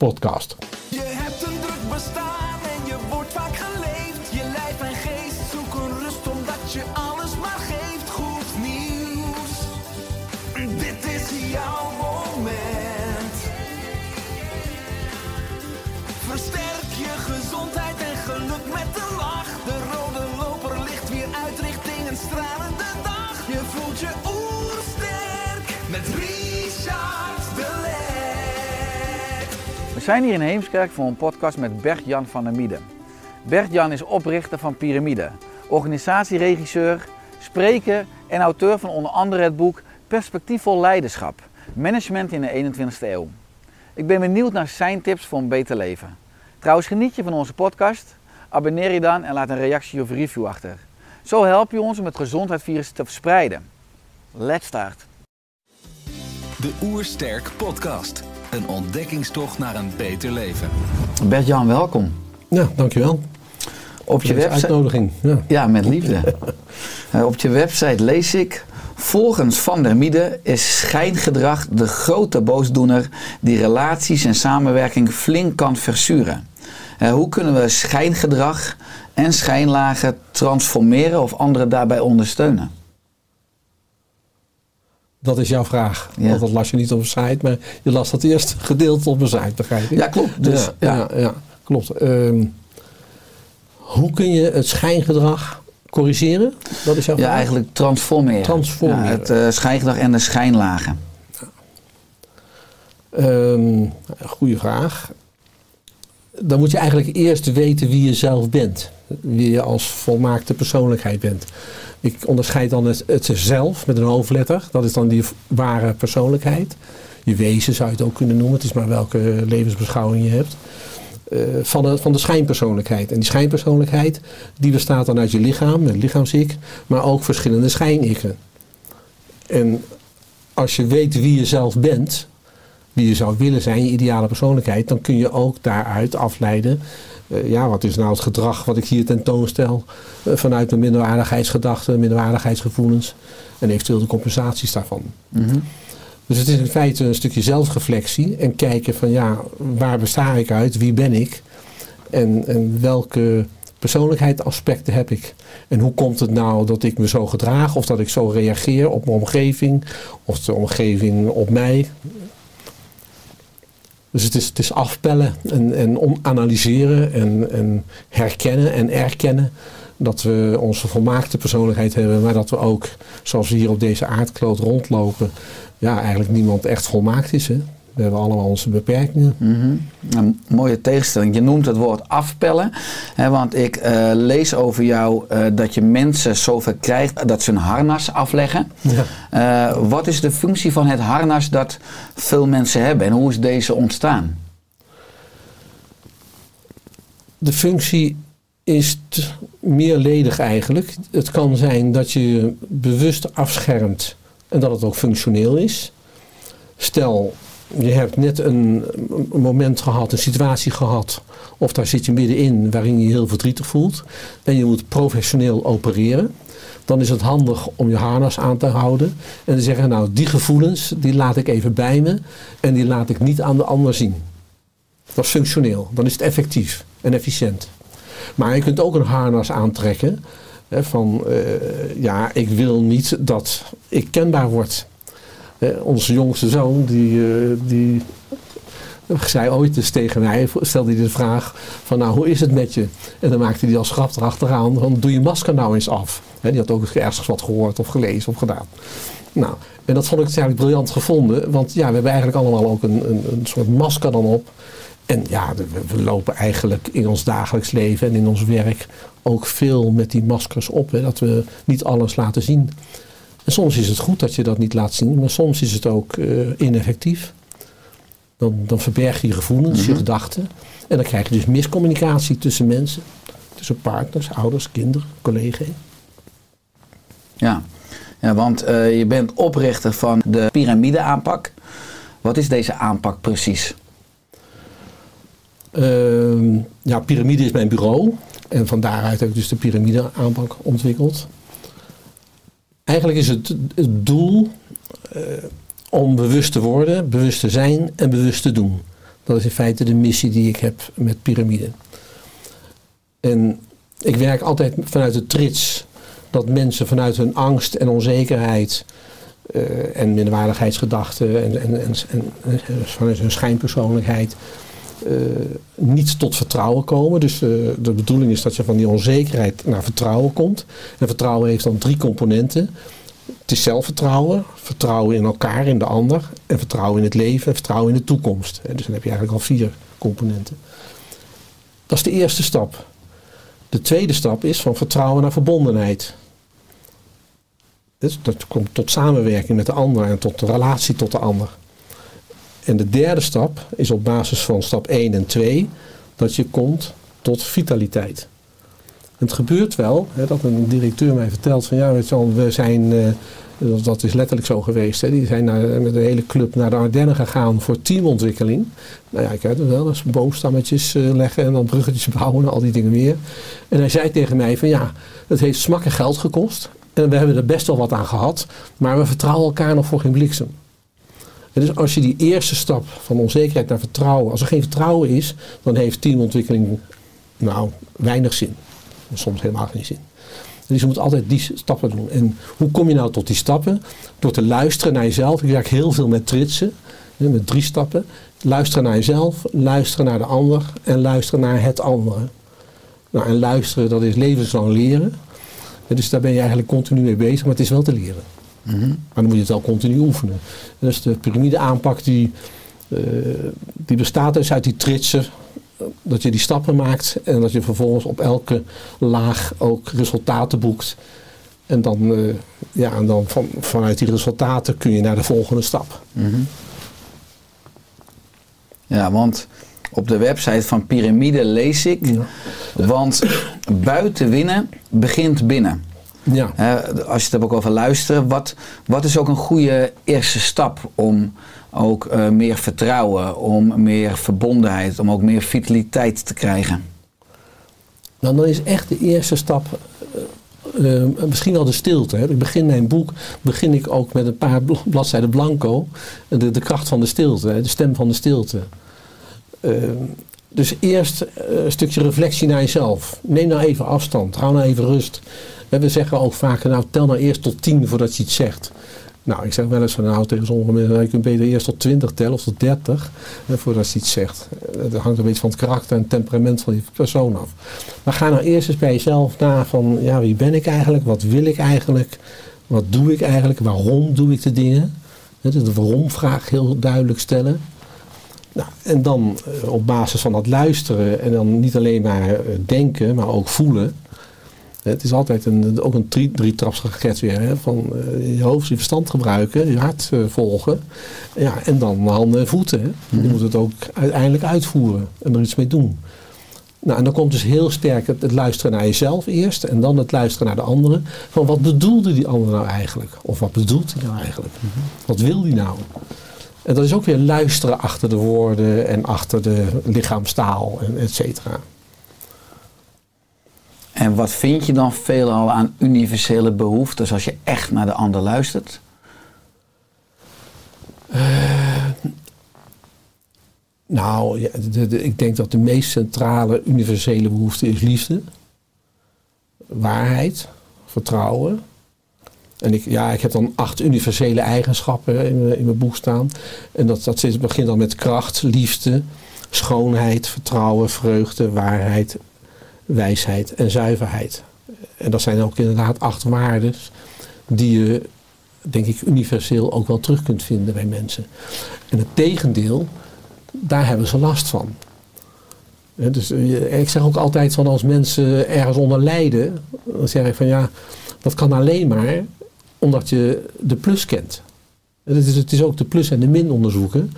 podcast. Zijn hier in Heemskerk voor een podcast met Bert-Jan van der Mieden. Bert-Jan is oprichter van Pyramide, organisatieregisseur, spreker en auteur van onder andere het boek Perspectiefvol Leiderschap, Management in de 21ste eeuw. Ik ben benieuwd naar zijn tips voor een beter leven. Trouwens, geniet je van onze podcast? Abonneer je dan en laat een reactie of review achter. Zo help je ons om het gezondheidsvirus te verspreiden. Let's start. De Oersterk Podcast. Een ontdekkingstocht naar een beter leven. Bert-Jan, welkom. Ja, dankjewel. Op je website. uitnodiging. Ja. Ja, met liefde. Eh, Op je website lees ik. Volgens Van der Miede is schijngedrag de grote boosdoener die relaties en samenwerking flink kan verzuren. Eh, hoe kunnen we schijngedrag en schijnlagen transformeren of anderen daarbij ondersteunen? Dat is jouw vraag. Ja. Want dat las je niet op een site, maar je las dat eerste gedeelte op een site, begrijp ik? Ja, klopt. Dus, ja, ja. klopt. Ehm, hoe kun je het schijngedrag corrigeren? Dat is jouw Ja, vraag? eigenlijk transformeren. Transformeren. Het eh, schijngedrag en de schijnlagen. Ehm, goeie vraag. Dan moet je eigenlijk eerst weten wie je zelf bent. Wie je als volmaakte persoonlijkheid bent. Ik onderscheid dan het, zelf met een hoofdletter. Dat is dan die ware persoonlijkheid. Je wezen zou je het ook kunnen noemen. Het is maar welke levensbeschouwing je hebt. Eh, van, de, van de schijnpersoonlijkheid. En die schijnpersoonlijkheid die bestaat dan uit je lichaam, het lichaamsik. Maar ook verschillende schijnikken. En als je weet wie je zelf bent, wie je zou willen zijn, je ideale persoonlijkheid, dan kun je ook daaruit afleiden. eh, ja, wat is nou het gedrag wat ik hier tentoonstel eh, vanuit mijn minderwaardigheidsgedachten, minderwaardigheidsgevoelens en eventueel de compensaties daarvan. Mhm. Dus het is in feite een stukje zelfreflectie en kijken van ja, waar besta ik uit, wie ben ik en, en welke persoonlijkheidsaspecten heb ik. En hoe komt het nou dat ik me zo gedraag of dat ik zo reageer op mijn omgeving of de omgeving op mij. Dus het is, afpellen en, en analyseren en, en herkennen en erkennen dat we onze volmaakte persoonlijkheid hebben, maar dat we ook, zoals we hier op deze aardkloot rondlopen, ja, eigenlijk niemand echt volmaakt is. Hè? We hebben allemaal onze beperkingen. Mhm. Een mooie tegenstelling. Je noemt het woord afpellen. Hè, want ik eh, lees over jou eh, dat je mensen zover krijgt dat ze een harnas afleggen. Ja. Eh, wat is de functie van het harnas dat veel mensen hebben en hoe is deze ontstaan? De functie is meerledig eigenlijk. Het kan zijn dat je je bewust afschermt en dat het ook functioneel is. Stel, je hebt net een, moment gehad, een situatie gehad, of daar zit je middenin waarin je je heel verdrietig voelt en je moet professioneel opereren. Dan is het handig om je harnas aan te houden en te zeggen, nou die gevoelens die laat ik even bij me en die laat ik niet aan de ander zien. Dat is functioneel, dan is het effectief en efficiënt. Maar je kunt ook een harnas aantrekken hè, van eh, ja, ik wil niet dat ik kenbaar word. Eh, onze jongste zoon, die, eh, die zei ooit eens tegen mij, stelde hij de vraag van nou, hoe is het met je? En dan maakte hij als grap erachteraan van doe je masker nou eens af. Hè, die had ook ergens wat gehoord of gelezen of gedaan. Nou, en dat vond ik eigenlijk briljant gevonden, want ja, we hebben eigenlijk allemaal ook een, een, een soort masker dan op. En ja, we, lopen eigenlijk in ons dagelijks leven en in ons werk ook veel met die maskers op. Dat we niet alles laten zien. En soms is het goed dat je dat niet laat zien, maar soms is het ook eh, ineffectief. Dan, dan verberg je je gevoelens, je gedachten. En dan krijg je dus miscommunicatie tussen mensen. Tussen partners, ouders, kinderen, collega's. Ja, ja want eh, je bent oprichter van de piramide-aanpak. Wat is deze aanpak precies? Ehm, ja, piramide is mijn bureau. En van daaruit heb ik dus de piramide aanpak ontwikkeld. Eigenlijk is het, het doel eh, om bewust te worden, bewust te zijn en bewust te doen. Dat is in feite de missie die ik heb met piramide. En ik werk altijd vanuit de trits dat mensen vanuit hun angst en onzekerheid eh, en minderwaardigheidsgedachten en, en, en, en, vanuit hun schijnpersoonlijkheid niet tot vertrouwen komen. Dus eh, de bedoeling is dat je van die onzekerheid naar vertrouwen komt. En vertrouwen heeft dan drie componenten. Het is zelfvertrouwen, vertrouwen in elkaar, in de ander, en vertrouwen in het leven en vertrouwen in de toekomst. Dus dan heb je eigenlijk al vier componenten. Dat is de eerste stap. De tweede stap is van vertrouwen naar verbondenheid. Dus dat komt tot samenwerking met de ander en tot de relatie tot de ander. En de derde stap is op basis van stap 1 en 2 dat je komt tot vitaliteit. Het gebeurt wel hè, dat een directeur mij vertelt van ja, we zijn, uh, dat is letterlijk zo geweest. Hè, die zijn naar, met de hele club naar de Ardennen gegaan voor teamontwikkeling. Nou ja, ik weet het wel, is boomstammetjes uh, leggen en dan bruggetjes bouwen en al die dingen meer. En hij zei tegen mij van ja, het heeft smakken geld gekost. En we hebben er best wel wat aan gehad, maar we vertrouwen elkaar nog voor geen bliksem. Dus als je die eerste stap van onzekerheid naar vertrouwen, als er geen vertrouwen is, dan heeft teamontwikkeling nou weinig zin. Soms helemaal geen zin. Dus je moet altijd die stappen doen. En hoe kom je nou tot die stappen? Door te luisteren naar jezelf. Ik werk heel veel met tritsen, met drie stappen. Luisteren naar jezelf, luisteren naar de ander en luisteren naar het andere. Nou, en luisteren, dat is levenslang leren. Dus daar ben je eigenlijk continu mee bezig, maar het is wel te leren. Mhm. Maar dan moet je het wel continu oefenen. Dus de piramide aanpak die, uh, die bestaat dus uit die tritsen. Dat je die stappen maakt en dat je vervolgens op elke laag ook resultaten boekt. En dan, uh, ja, en dan van, vanuit die resultaten kun je naar de volgende stap. Mhm. Ja, want op de website van Pyramide lees ik. Ja. Want buiten winnen begint binnen. Ja. als je het hebt ook over luisteren, wat, wat is ook een goede eerste stap om ook uh, meer vertrouwen, om meer verbondenheid, om ook meer vitaliteit te krijgen? Nou, dan is echt de eerste stap uh, uh, misschien wel de stilte. Hè. Ik begin mijn boek begin ik ook met een paar bladzijden blanco. De, de kracht van de stilte, de stem van de stilte. Dus eerst een stukje reflectie naar jezelf. Neem nou even afstand. Hou nou even rust. We zeggen ook vaak, nou tel nou eerst tot tien voordat je iets zegt. Nou, ik zeg wel eens van nou tegen sommige mensen, je kunt beter eerst tot 20 tellen of tot 30 hè, voordat je iets zegt. Dat hangt een beetje van het karakter en het temperament van die persoon af. Maar ga nou eerst eens bij jezelf na van, ja, wie ben ik eigenlijk? Wat wil ik eigenlijk? Wat doe ik eigenlijk? Waarom doe ik de dingen? Dus de waarom-vraag heel duidelijk stellen. Nou, en dan eh, op basis van dat luisteren en dan niet alleen maar eh, denken, maar ook voelen het is altijd een, ook een drie, drietrapsraket weer. Hè, van uh, je hoofd, je verstand gebruiken, je hart uh, volgen. Ja, en dan handen en voeten. Hè. Je mhm. moet het ook uiteindelijk uitvoeren en er iets mee doen. Nou, en dan komt dus heel sterk het, luisteren naar jezelf eerst en dan het luisteren naar de anderen. Van wat bedoelde die ander nou eigenlijk? Of wat bedoelt hij nou eigenlijk? Mhm. Wat wil die nou? En dat is ook weer luisteren achter de woorden en achter de lichaamstaal en et cetera. En wat vind je dan veelal aan universele behoeftes als je echt naar de ander luistert? Uh, nou, ja, ik denk dat de meest centrale universele behoefte is liefde, waarheid, vertrouwen. En ik, ja, ik heb dan acht universele eigenschappen in, mijn, in mijn boek staan. En dat, dat begint dan met kracht, liefde, schoonheid, vertrouwen, vreugde, waarheid, wijsheid en zuiverheid. En dat zijn ook inderdaad acht waarden die je, denk ik, universeel ook wel terug kunt vinden bij mensen. En het tegendeel, daar hebben ze last van. Dus ik zeg ook altijd van als mensen ergens onder lijden, dan zeg ik van ja, dat kan alleen maar omdat je de plus kent. Het is, het is ook de plus en de min onderzoeken.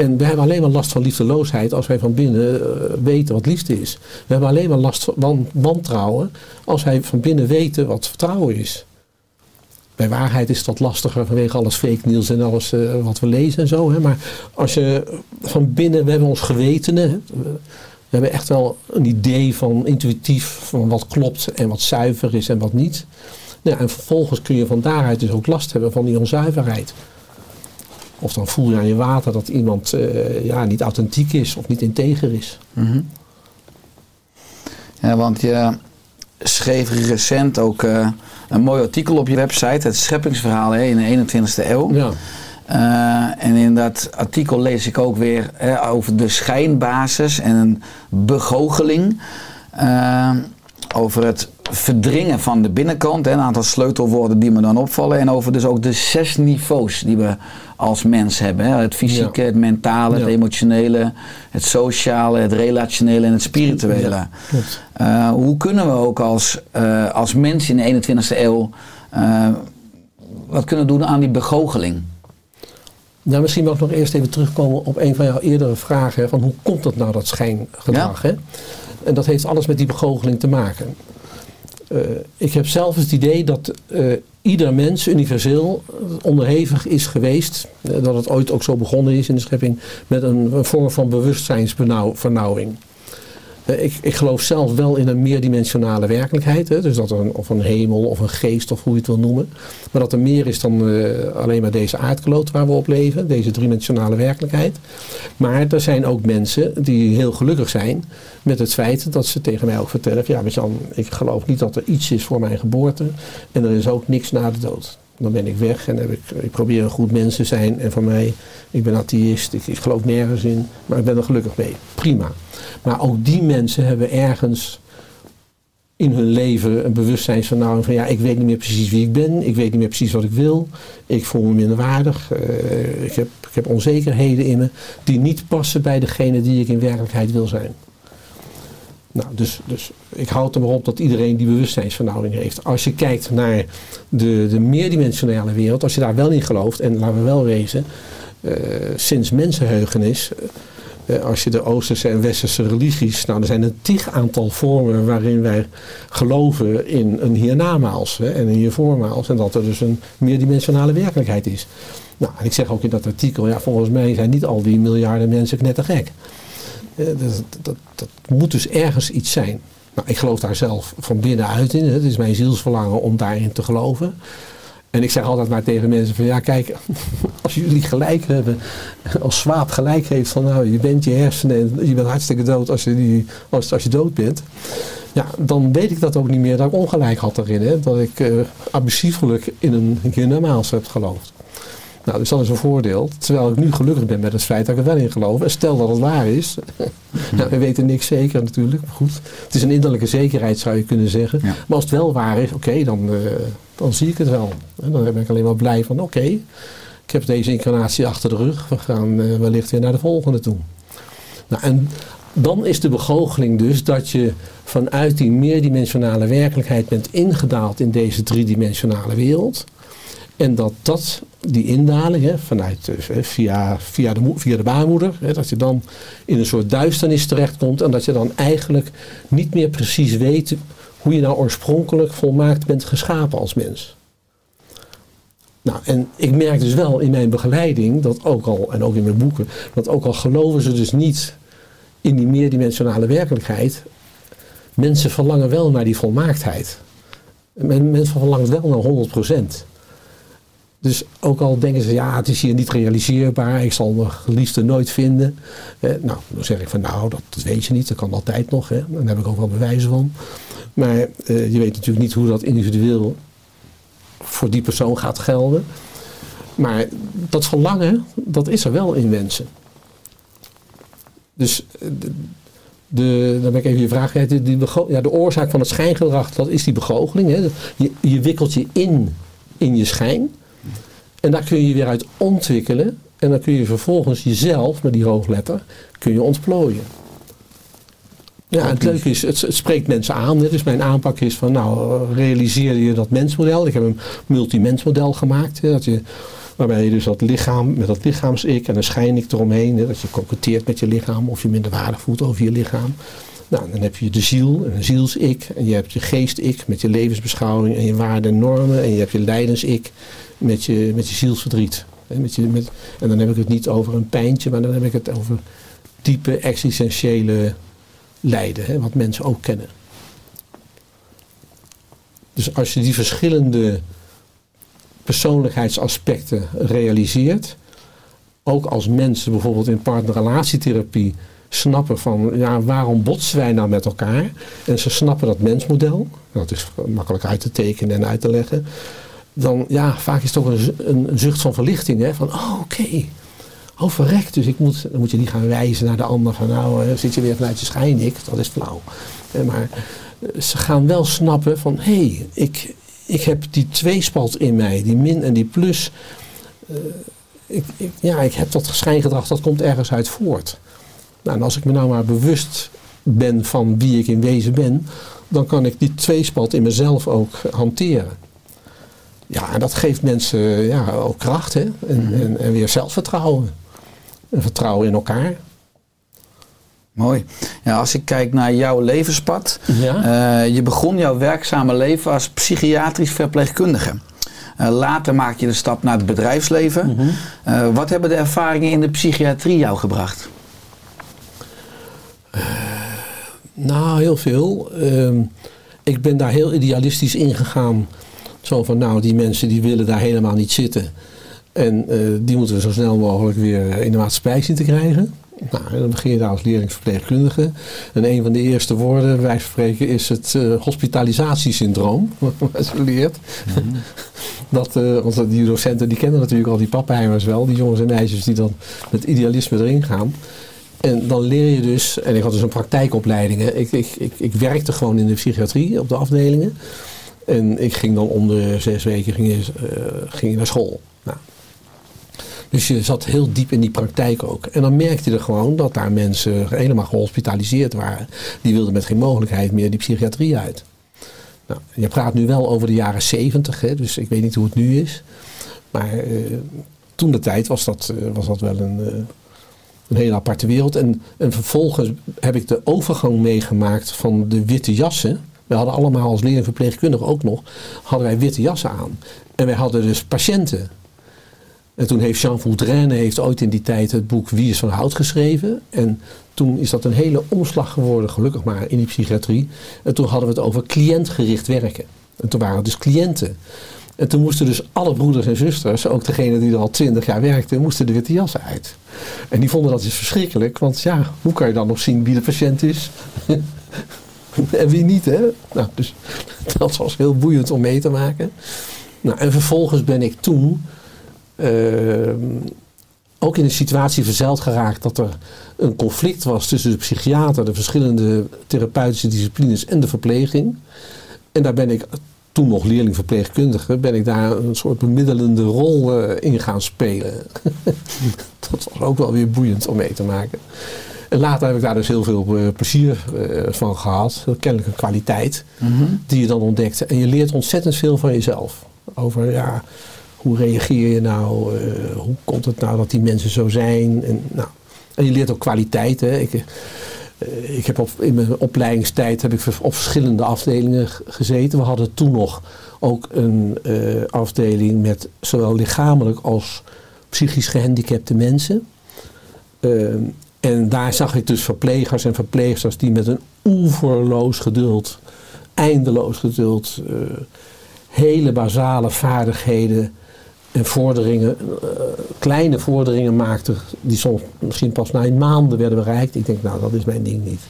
En we hebben alleen maar last van liefdeloosheid als wij van binnen eh, weten wat liefde is. We hebben alleen maar last van wantrouwen als wij van binnen weten wat vertrouwen is. Bij waarheid is dat lastiger vanwege alles fake nieuws en alles eh, wat we lezen en zo. Hè. Maar als je van binnen, we hebben ons gewetenen. We hebben echt wel een idee van intuïtief van wat klopt en wat zuiver is en wat niet. Ja, en vervolgens kun je van daaruit dus ook last hebben van die onzuiverheid. Of dan voel je aan je water dat iemand eh, ja, niet authentiek is of niet integer is. Mhm. Ja, want je schreef recent ook eh, een mooi artikel op je website, het scheppingsverhaal hè, in de 21ste eeuw. Ja, Eh, en in dat artikel lees ik ook weer hè, over de schijnbasis en een begoocheling. Over het verdringen van de binnenkant, hè, een aantal sleutelwoorden die me dan opvallen. En over dus ook de zes niveaus die we als mens hebben. Hè. Het fysieke, Ja. het mentale, het emotionele, het sociale, het relationele en het spirituele. Ja. Eh, hoe kunnen we ook als, eh, als mens in de 21ste eeuw eh, wat kunnen doen aan die begoocheling? Nou, misschien mag ik nog eerst even terugkomen op een van jouw eerdere vragen. Van hoe komt dat nou, dat schijngedrag? Hè? En dat heeft alles met die begoocheling te maken. Eh, ik heb zelf het idee dat eh, ieder mens universeel onderhevig is geweest. eh, dat het ooit ook zo begonnen is in de schepping. Met een, een vorm van bewustzijnsvernauwing. Eh, ik, ik geloof zelf wel in een meerdimensionale werkelijkheid. Hè? Dus dat er een, of een hemel of een geest of hoe je het wil noemen. Maar dat er meer is dan eh, alleen maar deze aardkloot waar we op leven. Deze driedimensionale werkelijkheid. Maar er zijn ook mensen die heel gelukkig zijn met het feit dat ze tegen mij ook vertellen. Ja, Jan, ik geloof niet dat er iets is voor mijn geboorte. En er is ook niks na de dood. Dan ben ik weg en heb ik, ik probeer een goed mens te zijn. En voor mij, ik ben atheïst, ik, geloof nergens in. Maar ik ben er gelukkig mee. Prima. Maar ook die mensen hebben ergens in hun leven een bewustzijnsvernauwing van ja, ik weet niet meer precies wie ik ben, ik weet niet meer precies wat ik wil, ik voel me minderwaardig, eh, ik, heb, ik heb onzekerheden in me die niet passen bij degene die ik in werkelijkheid wil zijn. Nou, dus, dus ik houd er maar op dat iedereen die bewustzijnsvernauwing heeft. Als je kijkt naar de, de meerdimensionale wereld, als je daar wel in gelooft, en laten we wel wezen, eh, sinds mensenheugenis, eh, als je de Oosterse en Westerse religies, nou er zijn een tig aantal vormen waarin wij geloven in een hiernamaals hè, en een hiervoormaals en dat er dus een meerdimensionale werkelijkheid is. Nou, en ik zeg ook in dat artikel, ja, volgens mij zijn niet al die miljarden mensen knettergek. Eh, dat, dat, dat moet dus ergens iets zijn. Nou, ik geloof daar zelf van binnenuit in. Het is mijn zielsverlangen om daarin te geloven. En ik zeg altijd maar tegen mensen van ja kijk, als jullie gelijk hebben, als Swaap gelijk heeft van nou je bent je hersenen en je bent hartstikke dood als je, die, als, als je dood bent. Ja, dan weet ik dat ook niet meer dat ik ongelijk had daarin. Hè? Dat ik eh abusiefelijk in een hiernamaals heb geloofd. Nou, dus dat is een voordeel. Terwijl ik nu gelukkig ben met het feit dat ik er wel in geloof. En stel dat het waar is. nou, we weten niks zeker natuurlijk. Maar goed, het is een innerlijke zekerheid zou je kunnen zeggen. Ja. Maar als het wel waar is, oké, dan, eh, dan zie ik het wel. En dan ben ik alleen maar blij van oké, ik heb deze incarnatie achter de rug. We gaan eh, wellicht weer naar de volgende toe. Nou, en dan is de begoocheling dus dat je vanuit die meerdimensionale werkelijkheid bent ingedaald in deze driedimensionale wereld. En dat dat, die indaling, hè, vanuit, eh, via, via, de, via de baarmoeder, hè, dat je dan in een soort duisternis terechtkomt en dat je dan eigenlijk niet meer precies weet hoe je nou oorspronkelijk volmaakt bent geschapen als mens. Nou, en ik merk dus wel in mijn begeleiding, dat ook al, en ook in mijn boeken, dat ook al geloven ze dus niet in die meerdimensionale werkelijkheid, mensen verlangen wel naar die volmaaktheid. Men, mensen verlangen wel naar 100 dus ook al denken ze, ja, het is hier niet realiseerbaar, ik zal mijn geliefde nooit vinden. Eh, nou, dan zeg ik van, nou, dat, weet je niet, dat kan altijd nog. Hè. Daar heb ik ook wel bewijzen van. Maar eh, je weet natuurlijk niet hoe dat individueel voor die persoon gaat gelden. Maar dat verlangen, dat is er wel in mensen. Dus eh, de, dan ben ik even je vraag. De, ja, de oorzaak van het schijngedrag, dat is die begoocheling. Hè. Je, je wikkelt je in in je schijn. En daar kun je weer uit ontwikkelen. En dan kun je vervolgens jezelf, met die hoogletter, kun je ontplooien. Ja, het leuke is, het, het spreekt mensen aan. Dus mijn aanpak is van, nou, realiseer je dat mensmodel. Ik heb een multimensmodel gemaakt. hè, Dat je Waarbij je dus dat lichaam, met dat lichaams-ik en een schijn-ik eromheen, hè, dat je coquetteert met je lichaam of je minder waardig voelt over je lichaam. Nou, dan heb je de ziel en een ziels-ik. En je hebt je geest-ik met je levensbeschouwing en je waarden en normen. En je hebt je lijdens-ik met je, met je zielsverdriet. Met je, met, en dan heb ik het niet over een pijntje, maar dan heb ik het over diepe existentiële lijden. Hè, wat mensen ook kennen. Dus als je die verschillende persoonlijkheidsaspecten realiseert, ook als mensen bijvoorbeeld in partnerrelatietherapie snappen van ja, waarom botsen wij nou met elkaar? En ze snappen dat mensmodel, dat is makkelijk uit te tekenen en uit te leggen. Dan ja, vaak is het toch een, een, zucht van verlichting. Hè? Van oh oké, oh verrekt. Dus ik moet, dan moet je niet gaan wijzen naar de ander van nou eh, zit je weer vanuit je schijn ik. Dat is flauw. Eh, Maar eh, ze gaan wel snappen van hé, hey, ik, ik heb die tweespalt in mij, die min en die plus. Ja, ik heb dat schijngedrag, dat komt ergens uit voort. Nou, en als ik me nou maar bewust ben van wie ik in wezen ben, dan kan ik die tweespalt in mezelf ook hanteren. Ja, en dat geeft mensen ja, ook kracht hè? En, en, en weer zelfvertrouwen. En vertrouwen in elkaar. Mooi. Ja, als ik kijk naar jouw levenspad. Ja. eh, je begon jouw werkzame leven als psychiatrisch verpleegkundige. Eh, later maak je de stap naar het bedrijfsleven. Eh, wat hebben de ervaringen in de psychiatrie jou gebracht? Nou, heel veel. Ehm, ik ben daar heel idealistisch ingegaan. Zo van, nou, die mensen die willen daar helemaal niet zitten. En eh, die moeten we zo snel mogelijk weer in de maatschappij zien te krijgen. Nou, en dan begin je daar als leerlingsverpleegkundige. En een van de eerste woorden, wij spreken, is het eh, hospitalisatiesyndroom. Wat je leert. Dat, eh, want die docenten die kennen natuurlijk al die pappenheimers wel. Die jongens en meisjes die dan met idealisme erin gaan. En dan leer je dus, en ik had dus een praktijkopleiding. hè. Ik, ik, ik, ik werkte gewoon in de psychiatrie op de afdelingen. En ik ging dan om de zes weken ging eh, ging naar school. Nou. Dus je zat heel diep in die praktijk ook. En dan merkte je er gewoon dat daar mensen helemaal gehospitaliseerd waren. Die wilden met geen mogelijkheid meer die psychiatrie uit. Nou, je praat nu wel over de jaren zeventig, dus ik weet niet hoe het nu is. Maar eh, toen de tijd was dat, eh, was dat wel een, een hele aparte wereld. En, en vervolgens heb ik de overgang meegemaakt van de witte jassen. We hadden allemaal als leerverpleegkundige ook nog, hadden wij witte jassen aan. En wij hadden dus patiënten. En toen heeft Jean Vaudrenne heeft ooit in die tijd het boek Wie is van Hout geschreven. En toen is dat een hele omslag geworden, gelukkig maar, in die psychiatrie. En toen hadden we het over cliëntgericht werken. En toen waren het dus cliënten. En toen moesten dus alle broeders en zusters, ook degene die er al twintig jaar werkten, moesten de witte jassen uit. En die vonden dat dus verschrikkelijk, want ja, hoe kan je dan nog zien wie de patiënt is? en wie niet, hè? Nou, dus dat was heel boeiend om mee te maken. Nou, en vervolgens ben ik toen ehm, ook in een situatie verzeild geraakt dat er een conflict was tussen de psychiater, de verschillende therapeutische disciplines en de verpleging. En daar ben ik toen nog leerlingverpleegkundige, ben ik daar een soort bemiddelende rol eh, in gaan spelen. dat was ook wel weer boeiend om mee te maken. En later heb ik daar dus heel veel eh, plezier eh, van gehad. Kennelijk een kwaliteit die je dan ontdekte. En je leert ontzettend veel van jezelf. Over ja, hoe reageer je nou? eh, hoe komt het nou dat die mensen zo zijn? En, nou, en je leert ook kwaliteit. Hè. Ik, ik heb op, in mijn opleidingstijd heb ik op verschillende afdelingen gezeten. We hadden toen nog ook een afdeling met zowel lichamelijk als psychisch gehandicapte mensen. En daar zag ik dus verplegers en verpleegsters die met een oeverloos geduld, eindeloos geduld, eh, hele basale vaardigheden en vorderingen, eh, kleine vorderingen maakten, die soms misschien pas na maanden werden bereikt. Ik denk, nou, dat is mijn ding niet.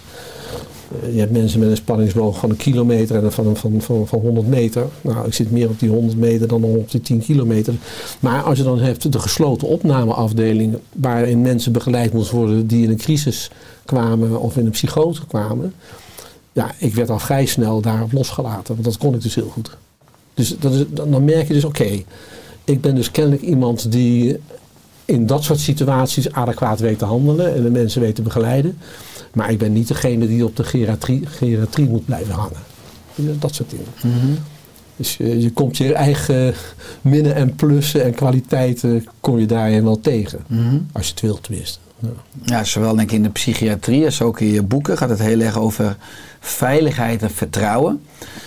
Eh, je hebt mensen met een spanningsboog van een kilometer en van, van, van, van 100 meter. Nou, ik zit meer op die 100 meter dan op die 10 kilometer. Maar als je dan hebt de gesloten opnameafdeling, waarin mensen begeleid moesten worden die in een crisis kwamen of in een psychose kwamen. Ja, ik werd al vrij snel daarop losgelaten, want dat kon ik dus heel goed. Dus dat is, dan merk je dus, oké, ik ben dus kennelijk iemand die in dat soort situaties adequaat weet te handelen en de mensen weet te begeleiden. Maar ik ben niet degene die op de geriatrie, geriatrie moet blijven hangen. Dat soort dingen. Dus je, je komt je eigen minnen en plussen en kwaliteiten kom je daarin wel tegen. Mhm. Als je het wilt tenminste. Ja. Ja, zowel denk ik in de psychiatrie als ook in je boeken gaat het heel erg over veiligheid en vertrouwen.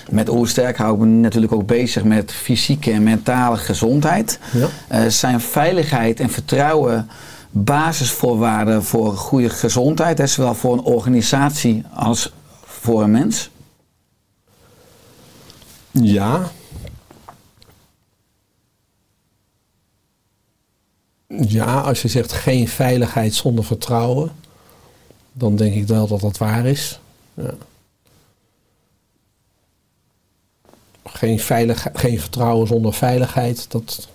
Met Oersterk hou ik me natuurlijk ook bezig met fysieke en mentale gezondheid. Ja. Eh, zijn veiligheid en vertrouwen basisvoorwaarden voor goede gezondheid, zowel voor een organisatie als voor een mens? Ja. Ja, als je zegt geen veiligheid zonder vertrouwen, dan denk ik wel dat dat waar is. Ja. Geen, veilig, geen vertrouwen zonder veiligheid, dat,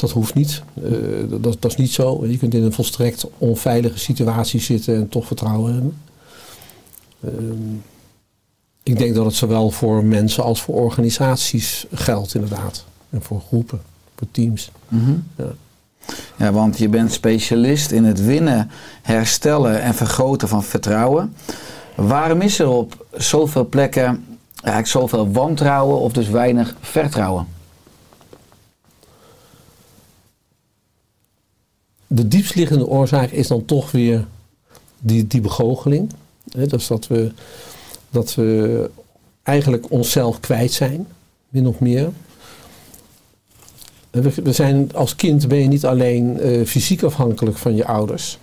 dat hoeft niet. Eh, dat, dat is niet zo. Je kunt in een volstrekt onveilige situatie zitten en toch vertrouwen hebben. Ehm, ik denk dat het zowel voor mensen als voor organisaties geldt, inderdaad. En voor groepen, voor teams. Ja. Ja, want je bent specialist in het winnen, herstellen en vergroten van vertrouwen. Waarom is er op zoveel plekken eigenlijk zoveel wantrouwen of dus weinig vertrouwen? De diepstliggende oorzaak is dan toch weer die, die begoocheling. Dus dat we, dat we eigenlijk onszelf kwijt zijn, min of meer. We, zijn, als kind ben je niet alleen eh, fysiek afhankelijk van je ouders.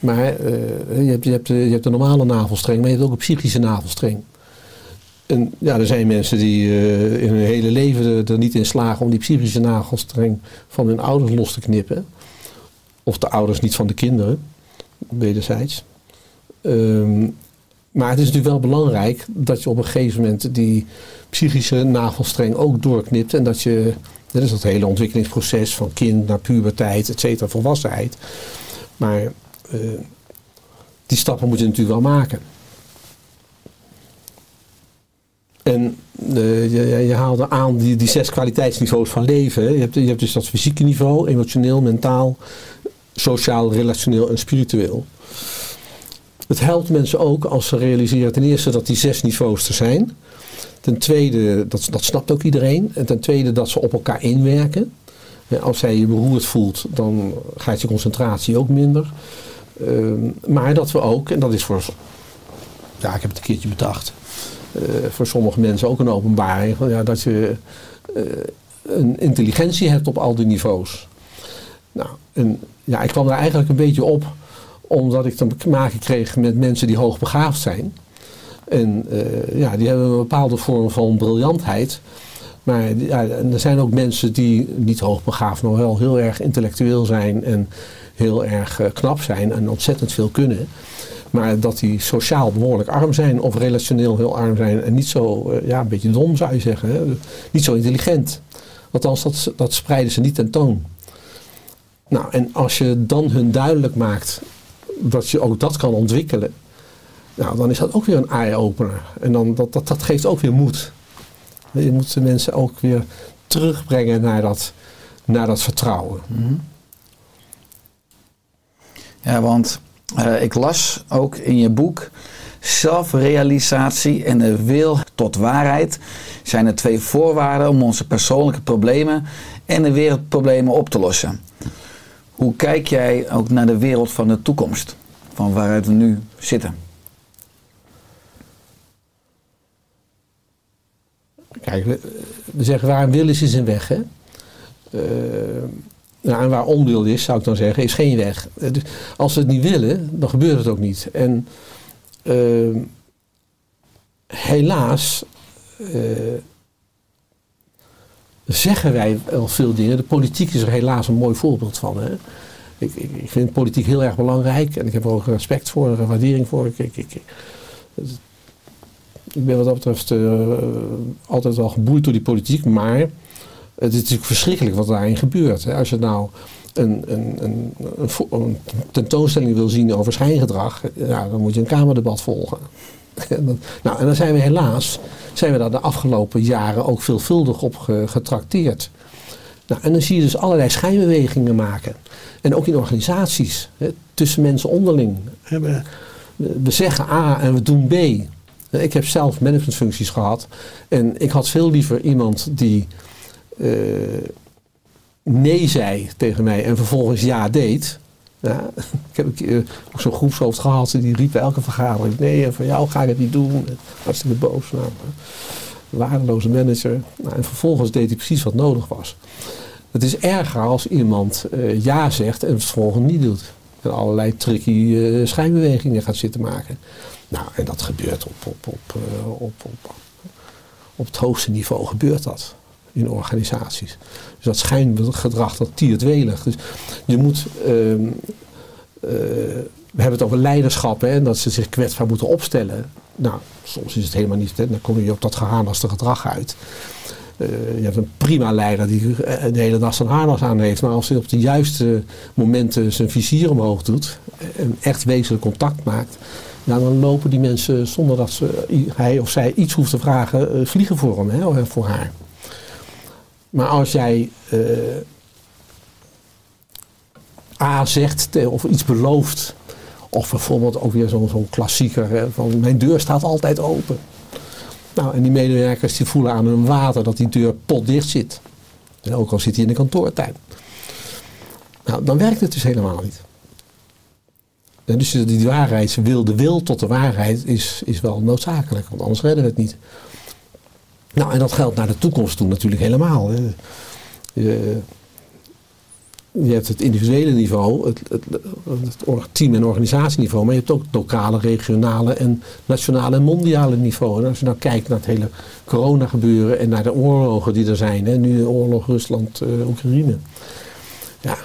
Maar eh, je, hebt, je, hebt je hebt de normale navelstreng, maar je hebt ook een psychische navelstreng. En ja, er zijn mensen die eh, in hun hele leven er niet in slagen om die psychische navelstreng van hun ouders los te knippen. Of de ouders niet van de kinderen, wederzijds. Ehm, maar het is natuurlijk wel belangrijk dat je op een gegeven moment die psychische navelstreng ook doorknipt. En dat je, dat is dat hele ontwikkelingsproces van kind naar puberteit, et cetera, volwassenheid. Maar eh, die stappen moet je natuurlijk wel maken. En eh, je, je haalde aan die, die zes kwaliteitsniveaus van leven. Je hebt, je hebt dus dat fysieke niveau, emotioneel, mentaal, sociaal, relationeel en spiritueel. Het helpt mensen ook als ze realiseren ten eerste dat die zes niveaus er zijn. Ten tweede, dat, dat snapt ook iedereen. En ten tweede dat ze op elkaar inwerken. Als jij je beroerd voelt, dan gaat je concentratie ook minder. Ehm, maar dat we ook, en dat is voor, ja ik heb het een keertje bedacht, eh, voor sommige mensen ook een openbaring, ja, dat je eh, een intelligentie hebt op al die niveaus. Nou, en ja, ik kwam daar eigenlijk een beetje op omdat ik te maken kreeg met mensen die hoogbegaafd zijn. En eh, ja, die hebben een bepaalde vorm van briljantheid. Maar ja, er zijn ook mensen die niet hoogbegaafd, maar wel heel erg intellectueel zijn en heel erg eh, knap zijn en ontzettend veel kunnen. Maar dat die sociaal behoorlijk arm zijn of relationeel heel arm zijn en niet zo, eh, ja, een beetje dom zou je zeggen. Niet zo intelligent. Althans, dat, dat spreiden ze niet tentoon. Nou, en als je dan hun duidelijk maakt dat je ook dat kan ontwikkelen, nou, dan is dat ook weer een eye-opener. En dan, dat, dat, dat geeft ook weer moed. Je moet de mensen ook weer terugbrengen naar dat, naar dat vertrouwen. Ja, want eh, ik las ook in je boek. Zelfrealisatie en de wil tot waarheid zijn de twee voorwaarden om onze persoonlijke problemen en de wereldproblemen op te lossen. Hoe kijk jij ook naar de wereld van de toekomst, van waaruit we nu zitten? Kijk, we, zeggen waar wil is, is een weg. Hè? Nou, en waar onwil is, zou ik dan zeggen, is geen weg. Dus als we het niet willen, dan gebeurt het ook niet. En eh, helaas eh, zeggen wij wel veel dingen. De politiek is er helaas een mooi voorbeeld van. Hè? Ik, ik, vind politiek heel erg belangrijk en ik heb er ook respect voor en waardering voor. Ik, ik, ben wat dat betreft eh, altijd wel geboeid door die politiek, maar het is natuurlijk verschrikkelijk wat daarin gebeurt. Hè. Als je nou een, een, een, een, tentoonstelling wil zien over schijngedrag, dan moet je een Kamerdebat volgen. Nou, en dan zijn we helaas, zijn we daar de afgelopen jaren ook veelvuldig op ge- getrakteerd. Nou, en dan zie je dus allerlei schijnbewegingen maken. En ook in organisaties, hè, tussen mensen onderling. We, we zeggen A en we doen B. Ik heb zelf managementfuncties gehad. En ik had veel liever iemand die eh, nee zei tegen mij en vervolgens ja deed. Ja, ik heb keer ook zo'n groepshoofd gehad. Die riep bij elke vergadering. Nee, en voor jou ga ik het niet doen. Hartstikke boos. Nou, waardeloze manager. Nou, en vervolgens deed hij precies wat nodig was. Het is erger als iemand eh, ja zegt en het vervolgens niet doet. En allerlei tricky eh, schijnbewegingen gaat zitten maken. Nou, en dat gebeurt op, op, op, eh, op, op, op het hoogste niveau gebeurt dat in organisaties. Dus dat schijngedrag, dat tiert welig. Dus je moet... ehm, eh, we hebben het over leiderschap en dat ze zich kwetsbaar moeten opstellen. Nou, soms is het helemaal niet. Dan kom je op dat gehaanaste gedrag uit. Eh, je hebt een prima leider die eh, de hele dag zijn harnas aan heeft. Maar als hij op de juiste momenten zijn vizier omhoog doet. En echt wezenlijk contact maakt. Dan lopen die mensen zonder dat ze, hij of zij iets hoeft te vragen. vliegen voor hem hè, of voor haar. Maar als jij eh, A zegt of iets belooft. Of bijvoorbeeld ook weer zo'n klassieker hè, van mijn deur staat altijd open. Nou, en die medewerkers die voelen aan hun water dat die deur potdicht zit. En ook al zit hij in de kantoortuin. Nou, dan werkt het dus helemaal niet. En dus die waarheidswil, de wil tot de waarheid is, is wel noodzakelijk. Want anders redden we het niet. Nou, en dat geldt naar de toekomst toe natuurlijk helemaal. Je, hebt het individuele niveau, het, het, het team- en organisatieniveau, maar je hebt ook het lokale, regionale en nationale en mondiale niveau. En als je nou kijkt naar het hele corona gebeuren en naar de oorlogen die er zijn, hè, nu de oorlog Rusland-Oekraïne. ja,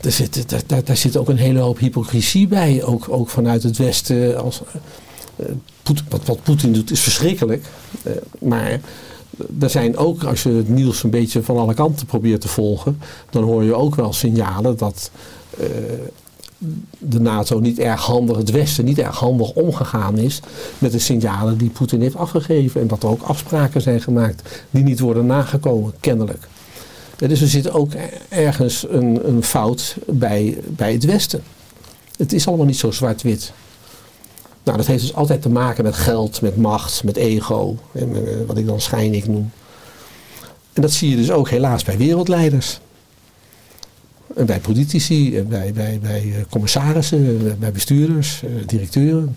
daar zit, daar, zit ook een hele hoop hypocrisie bij, ook, ook vanuit het Westen. Als, eh, wat, wat Poetin doet is verschrikkelijk, eh, maar er zijn ook, als je het nieuws een beetje van alle kanten probeert te volgen, dan hoor je ook wel signalen dat eh, de NATO niet erg handig, het Westen niet erg handig omgegaan is met de signalen die Poetin heeft afgegeven. En dat er ook afspraken zijn gemaakt die niet worden nagekomen, kennelijk. Eh, Dus er zit ook ergens een, een fout bij, bij het Westen. Het is allemaal niet zo zwart-wit. Nou, dat heeft dus altijd te maken met geld, met macht, met ego. En, eh, wat ik dan schijnig noem. En dat zie je dus ook helaas bij wereldleiders. En bij politici, en bij, bij, bij eh, commissarissen, eh, bij bestuurders, eh, directeuren.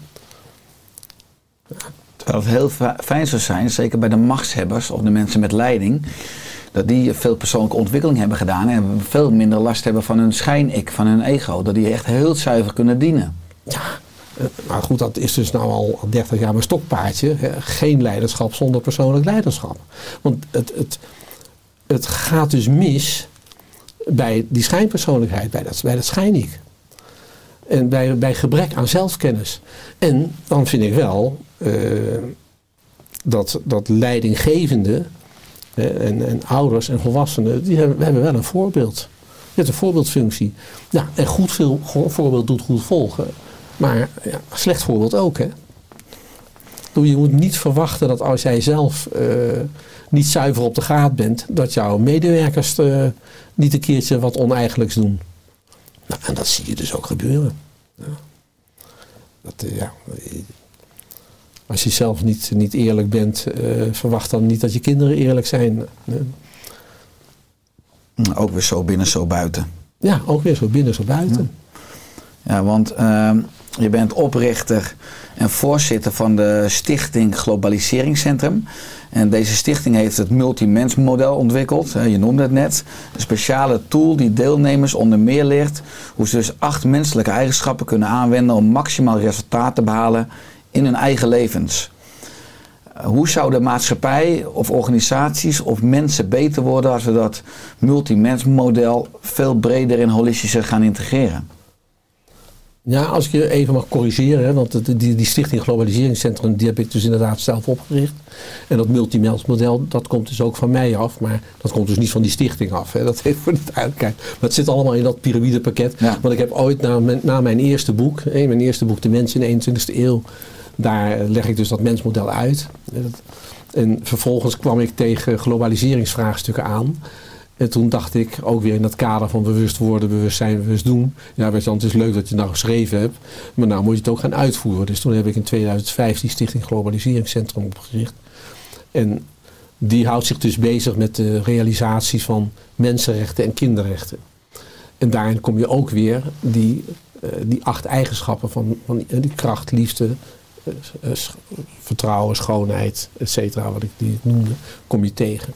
Terwijl het heel fi- fijn zou zijn, zeker bij de machtshebbers of de mensen met leiding, dat die veel persoonlijke ontwikkeling hebben gedaan en veel minder last hebben van hun schijn-ik, van hun ego. Dat die echt heel zuiver kunnen dienen. Ja, eh, maar goed, dat is dus nou al 30 jaar mijn stokpaardje. Geen leiderschap zonder persoonlijk leiderschap. Want het, het, het gaat dus mis bij die schijnpersoonlijkheid, bij dat, bij dat schijn-ik. En bij, bij gebrek aan zelfkennis. En dan vind ik wel eh, dat, dat leidinggevende en, en ouders en volwassenen, die hebben, we hebben wel een voorbeeld. Je hebt een voorbeeldfunctie. Ja, en goed veel voorbeeld doet goed volgen. Maar ja, slecht voorbeeld ook, hè. Je moet niet verwachten dat als jij zelf eh, niet zuiver op de graad bent, dat jouw medewerkers eh, niet een keertje wat oneigenlijks doen. Nou, en dat zie je dus ook gebeuren. Ja. Dat, eh, ja, als je zelf niet, niet eerlijk bent, verwacht dan niet dat je kinderen eerlijk zijn. Nee. Ook weer zo binnen, zo buiten. Ja, ook weer zo binnen, zo buiten. Ja, want ehm, je bent oprichter en voorzitter van de stichting Globaliseringscentrum. En deze stichting heeft het multimens-model ontwikkeld. hè, Je noemde het net. Een speciale tool die deelnemers onder meer leert hoe ze dus acht menselijke eigenschappen kunnen aanwenden om maximaal resultaat te behalen in hun eigen levens. Hoe zou de maatschappij of organisaties of mensen beter worden als we dat multimens-model veel breder en holistischer gaan integreren? Ja, als ik je even mag corrigeren, hè, want die, die Stichting Globaliseringscentrum, die heb ik dus inderdaad zelf opgericht. En dat multimens-model, dat komt dus ook van mij af, maar dat komt dus niet van die stichting af. Hè. Dat heeft voor de duidelijkheid. Maar het zit allemaal in dat piramidepakket. Ja. Want ik heb ooit na mijn, na mijn eerste boek, hè, mijn eerste boek De Mens in de 21ste eeuw, daar leg ik dus dat mensmodel uit. En vervolgens kwam ik tegen globaliseringsvraagstukken aan. En toen dacht ik, ook weer in dat kader van bewust worden, bewust zijn, bewust doen. Ja, weet je, het is leuk dat je het nou geschreven hebt, maar nou moet je het ook gaan uitvoeren. Dus toen heb ik in 2005 die Stichting Globaliseringscentrum opgericht. En die houdt zich dus bezig met de realisatie van mensenrechten en kinderrechten. En daarin kom je ook weer die, eh, die acht eigenschappen van, van die kracht, liefde, eh, eh, vertrouwen, schoonheid, et cetera, wat ik die noemde, kom je tegen.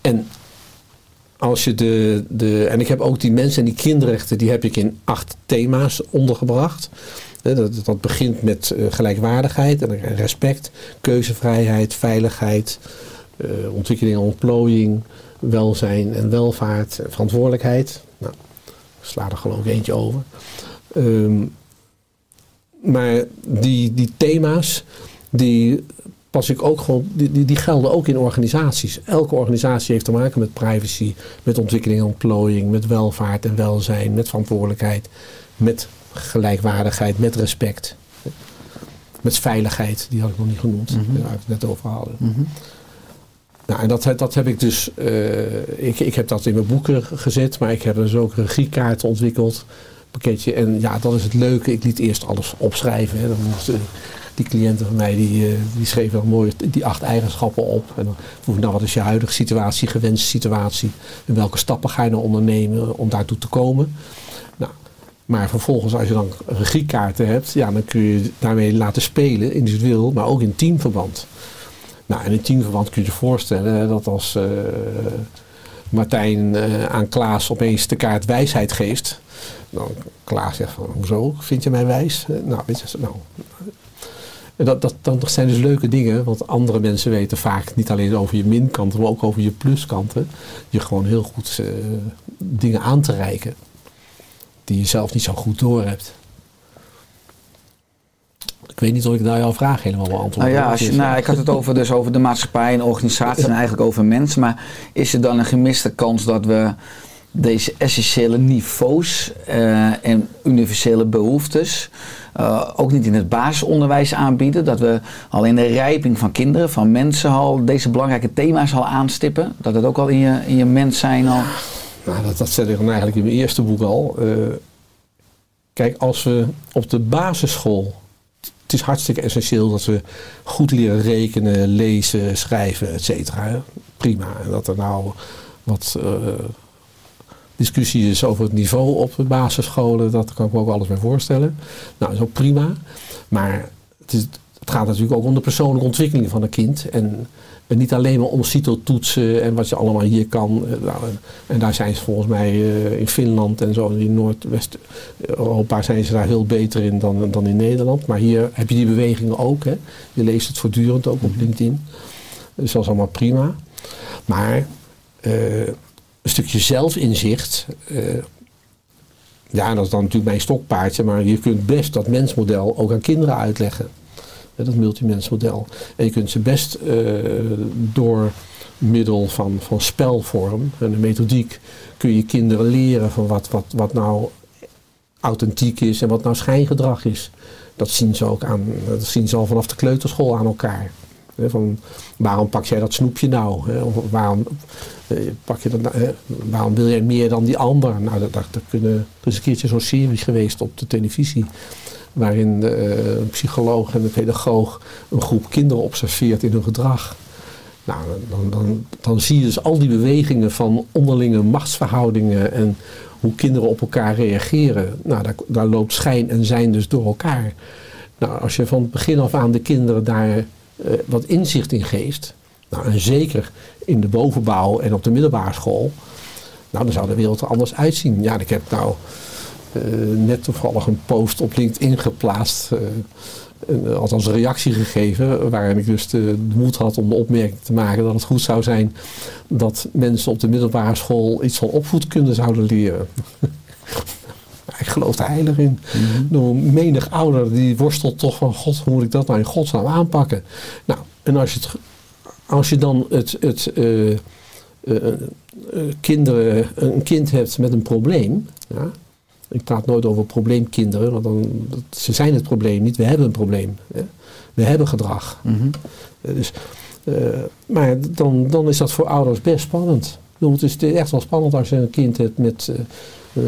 En als je de, de. En ik heb ook die mensen en die kinderrechten, die heb ik in acht thema's ondergebracht. Dat, dat begint met eh, gelijkwaardigheid en respect, keuzevrijheid, veiligheid, eh, ontwikkeling en ontplooiing, welzijn en welvaart, verantwoordelijkheid. Nou, ik sla er geloof ik eentje over. Ehm, maar die, die thema's, die pas ik ook gewoon, die, die, die gelden ook in organisaties. Elke organisatie heeft te maken met privacy, met ontwikkeling en ontplooiing, met welvaart en welzijn, met verantwoordelijkheid, met gelijkwaardigheid, met respect. Met veiligheid, die had ik nog niet genoemd, Mhm. waar we het net over hadden. Mhm. Nou, en dat, dat heb ik dus, eh, ik, ik heb dat in mijn boeken gezet, maar ik heb dus ook regiekaarten ontwikkeld, pakketje. En ja, dat is het leuke. Ik liet eerst alles opschrijven. Hè. Dan moesten die cliënten van mij, die, eh, die schreven dan mooi die acht eigenschappen op. En dan nou, wat is je huidige situatie, gewenste situatie? En welke stappen ga je nou ondernemen om daartoe te komen? Nou, maar vervolgens, als je dan regiekaarten hebt, ja, dan kun je daarmee laten spelen, individueel, maar ook in teamverband. Nou, in teamverband kun je je voorstellen dat als eh, Martijn eh, aan Klaas opeens de kaart wijsheid geeft, dan Klaas zegt van, hoezo, vind je mij wijs? Nou, weet je, nou, dat, dat, dat zijn dus leuke dingen, want andere mensen weten vaak niet alleen over je minkanten, maar ook over je pluskanten. Je gewoon heel goed eh, dingen aan te reiken die je zelf niet zo goed door hebt. Ik weet niet of ik nou jouw vraag helemaal beantwoord Nou ja, als je, nou, ik had het over, dus over de maatschappij en organisatie en eigenlijk over mensen. Maar is er dan een gemiste kans dat we deze essentiële niveaus eh, en universele behoeftes eh, ook niet in het basisonderwijs aanbieden? Dat we al in de rijping van kinderen, van mensen al deze belangrijke thema's al aanstippen? Dat het ook al in je, in je mens zijn al... Nou, dat, dat zet ik dan eigenlijk in mijn eerste boek al. Eh, kijk, als we op de basisschool. Het is hartstikke essentieel dat we goed leren rekenen, lezen, schrijven, et cetera. Prima. En dat er nou wat eh, discussie is over het niveau op de basisscholen, dat kan ik me ook alles bij voorstellen. Nou, dat is ook prima. Maar het, is, het gaat natuurlijk ook om de persoonlijke ontwikkeling van een kind. En, en niet alleen maar om CITO-toetsen en wat je allemaal hier kan. Eh, nou, en, daar zijn ze volgens mij eh, in Finland en zo, in Noordwest-Europa zijn ze daar heel beter in dan, dan in Nederland. Maar hier heb je die bewegingen ook. Hè. Je leest het voortdurend ook op LinkedIn. Dus dat is allemaal prima. Maar eh, een stukje zelfinzicht. eh, ja, dat is dan natuurlijk mijn stokpaardje, maar je kunt best dat mensmodel ook aan kinderen uitleggen. Dat multimensmodel. En je kunt ze best eh, door middel van, van spelvorm en de methodiek kun je kinderen leren van wat, wat, wat nou authentiek is en wat nou schijngedrag is. Dat zien ze ook aan, dat zien ze al vanaf de kleuterschool aan elkaar. Van, waarom pak jij dat snoepje nou? Hè? Of waarom, eh, pak je dat, nou, hè? waarom wil jij meer dan die ander? Nou, dat, dat, kunnen, er is een keertje zo'n serie geweest op de televisie. Waarin eh, een psycholoog en een pedagoog een groep kinderen observeert in hun gedrag. Nou, dan, dan, dan zie je dus al die bewegingen van onderlinge machtsverhoudingen en hoe kinderen op elkaar reageren. Nou, daar, daar loopt schijn en zijn dus door elkaar. Nou, als je van het begin af aan de kinderen daar eh, wat inzicht in geeft, nou, en zeker in de bovenbouw en op de middelbare school, nou, dan zou de wereld er anders uitzien. Ja, ik heb nou eh, net toevallig een post op LinkedIn geplaatst. een- althans een reactie gegeven, waarin ik dus de, de moed had om de opmerking te maken dat het goed zou zijn dat mensen op de middelbare school iets van opvoedkunde zouden leren. ik geloof er heilig in. Nou, menig ouder die worstelt toch van, god, hoe moet ik dat nou in godsnaam aanpakken? Nou, en als je, het, als je dan het, het eh, eh, eh, kinderen, een kind hebt met een probleem, ja, ik praat nooit over probleemkinderen, want dan, dat- ze zijn het probleem niet. We hebben een probleem. Hè. We hebben gedrag. Mhm. Dus, maar dan, dan is dat voor ouders best spannend. bedoel, Het is echt wel spannend als je een kind hebt met,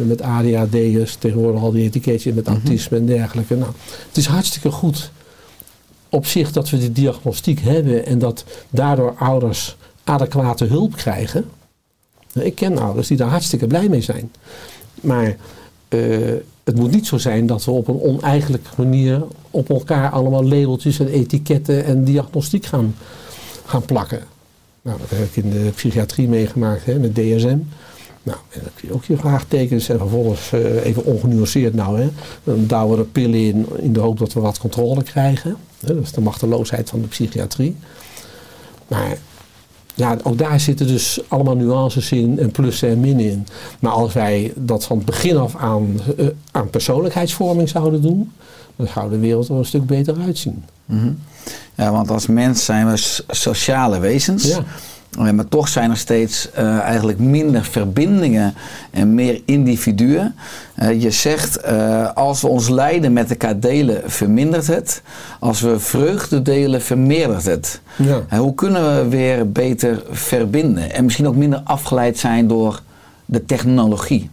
met ADHD'ers, tegenwoordig al die etiketjes met autisme en dergelijke. Nou, het is hartstikke goed op zich dat we die diagnostiek hebben en dat daardoor ouders adequate hulp krijgen. Nou, Ik ken ouders die daar hartstikke blij mee zijn. Maar eh, het moet niet zo zijn dat we op een oneigenlijke manier op elkaar allemaal labeltjes en etiketten en diagnostiek gaan, gaan plakken. Nou, dat heb ik in de psychiatrie meegemaakt hè, met DSM. Nou, en dan kun je ook je vraagtekens en vervolgens eh, even ongenuanceerd nou. Hè, dan douwen er pillen in in de hoop dat we wat controle krijgen. Hè, dat is de machteloosheid van de psychiatrie. Maar ja, ook daar zitten dus allemaal nuances in en plussen en minnen in. Maar als wij dat van het begin af aan eh, aan persoonlijkheidsvorming zouden doen, dan zou de wereld er een stuk beter uitzien. Mhm. Ja, want als mens zijn we sociale wezens. Ja. Eh, Maar toch zijn er steeds eh, eigenlijk minder verbindingen en meer individuen. Eh, je zegt, eh, als we ons lijden met elkaar delen, vermindert het. Als we vreugde delen, vermeerdert het. Ja. Hoe kunnen we weer beter verbinden? En misschien ook minder afgeleid zijn door de technologie.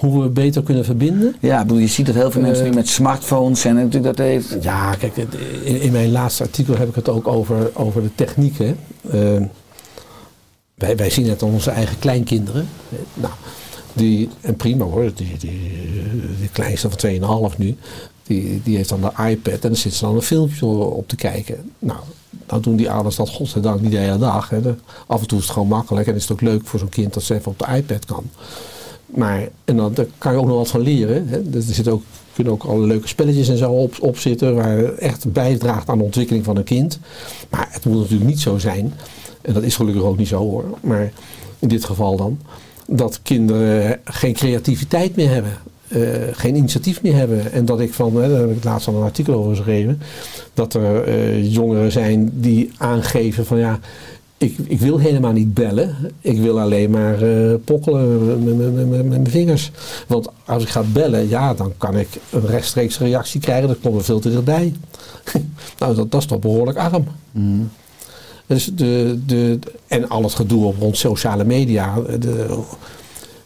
Hoe we beter kunnen verbinden. Ja, bedoel, je ziet dat heel veel mensen Eh. nu met smartphones en natuurlijk dat heeft... Ja, kijk, in, in mijn laatste artikel heb ik het ook over, over de technieken. Eh, wij, wij zien het aan onze eigen kleinkinderen. Nou, die, en prima hoor, die, die, die kleinste van 2,5 nu, die, die heeft dan de iPad en dan zit ze dan een filmpje op te kijken. Nou, nou doen die ouders dat godzijdank niet de hele dag. Hè. Af en toe is het gewoon makkelijk en is het ook leuk voor zo'n kind dat ze even op de iPad kan. Maar en dan, daar kan je ook nog wat van leren. Hè. Dus er zitten ook, kunnen ook alle leuke spelletjes en zo op, op zitten, waar echt bijdraagt aan de ontwikkeling van een kind. Maar het moet natuurlijk niet zo zijn, en dat is gelukkig ook niet zo hoor, maar in dit geval dan, dat kinderen geen creativiteit meer hebben. eh, geen initiatief meer hebben. En dat ik van, hè, daar heb ik laatst al een artikel over geschreven, dat er eh, jongeren zijn die aangeven van ja, ik, ik wil helemaal niet bellen. Ik wil alleen maar eh, pokkelen met- met- met- met mijn vingers. Want als ik ga bellen, ja, dan kan ik een rechtstreeks reactie krijgen. Dat komt er veel te dichtbij. nou, dat, dat is toch behoorlijk arm. Mhm. Dus de, de, en al het gedoe op rond sociale media. De,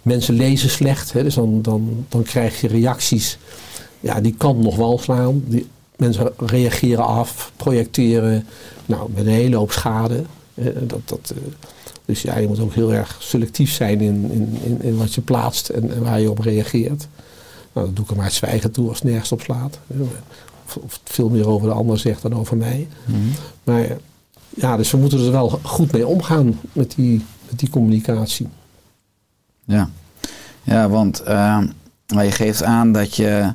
mensen lezen slecht. Hè, dus dan, dan, dan krijg je reacties. Ja, die kan nog wel slaan. Die, mensen reageren af, projecteren. Nou, met een hele hoop schade. Eh, dat, dat, eh, dus ja, je moet ook heel erg selectief zijn in, in, in, in wat je plaatst en, en waar je op reageert. Nou, dat doe ik er maar zwijgen toe als het nergens op slaat. Of, of het veel meer over de ander zegt dan over mij. Mhm. Maar ja, dus we moeten er wel goed mee omgaan met die, met die communicatie. Ja, ja want eh, maar je geeft aan dat je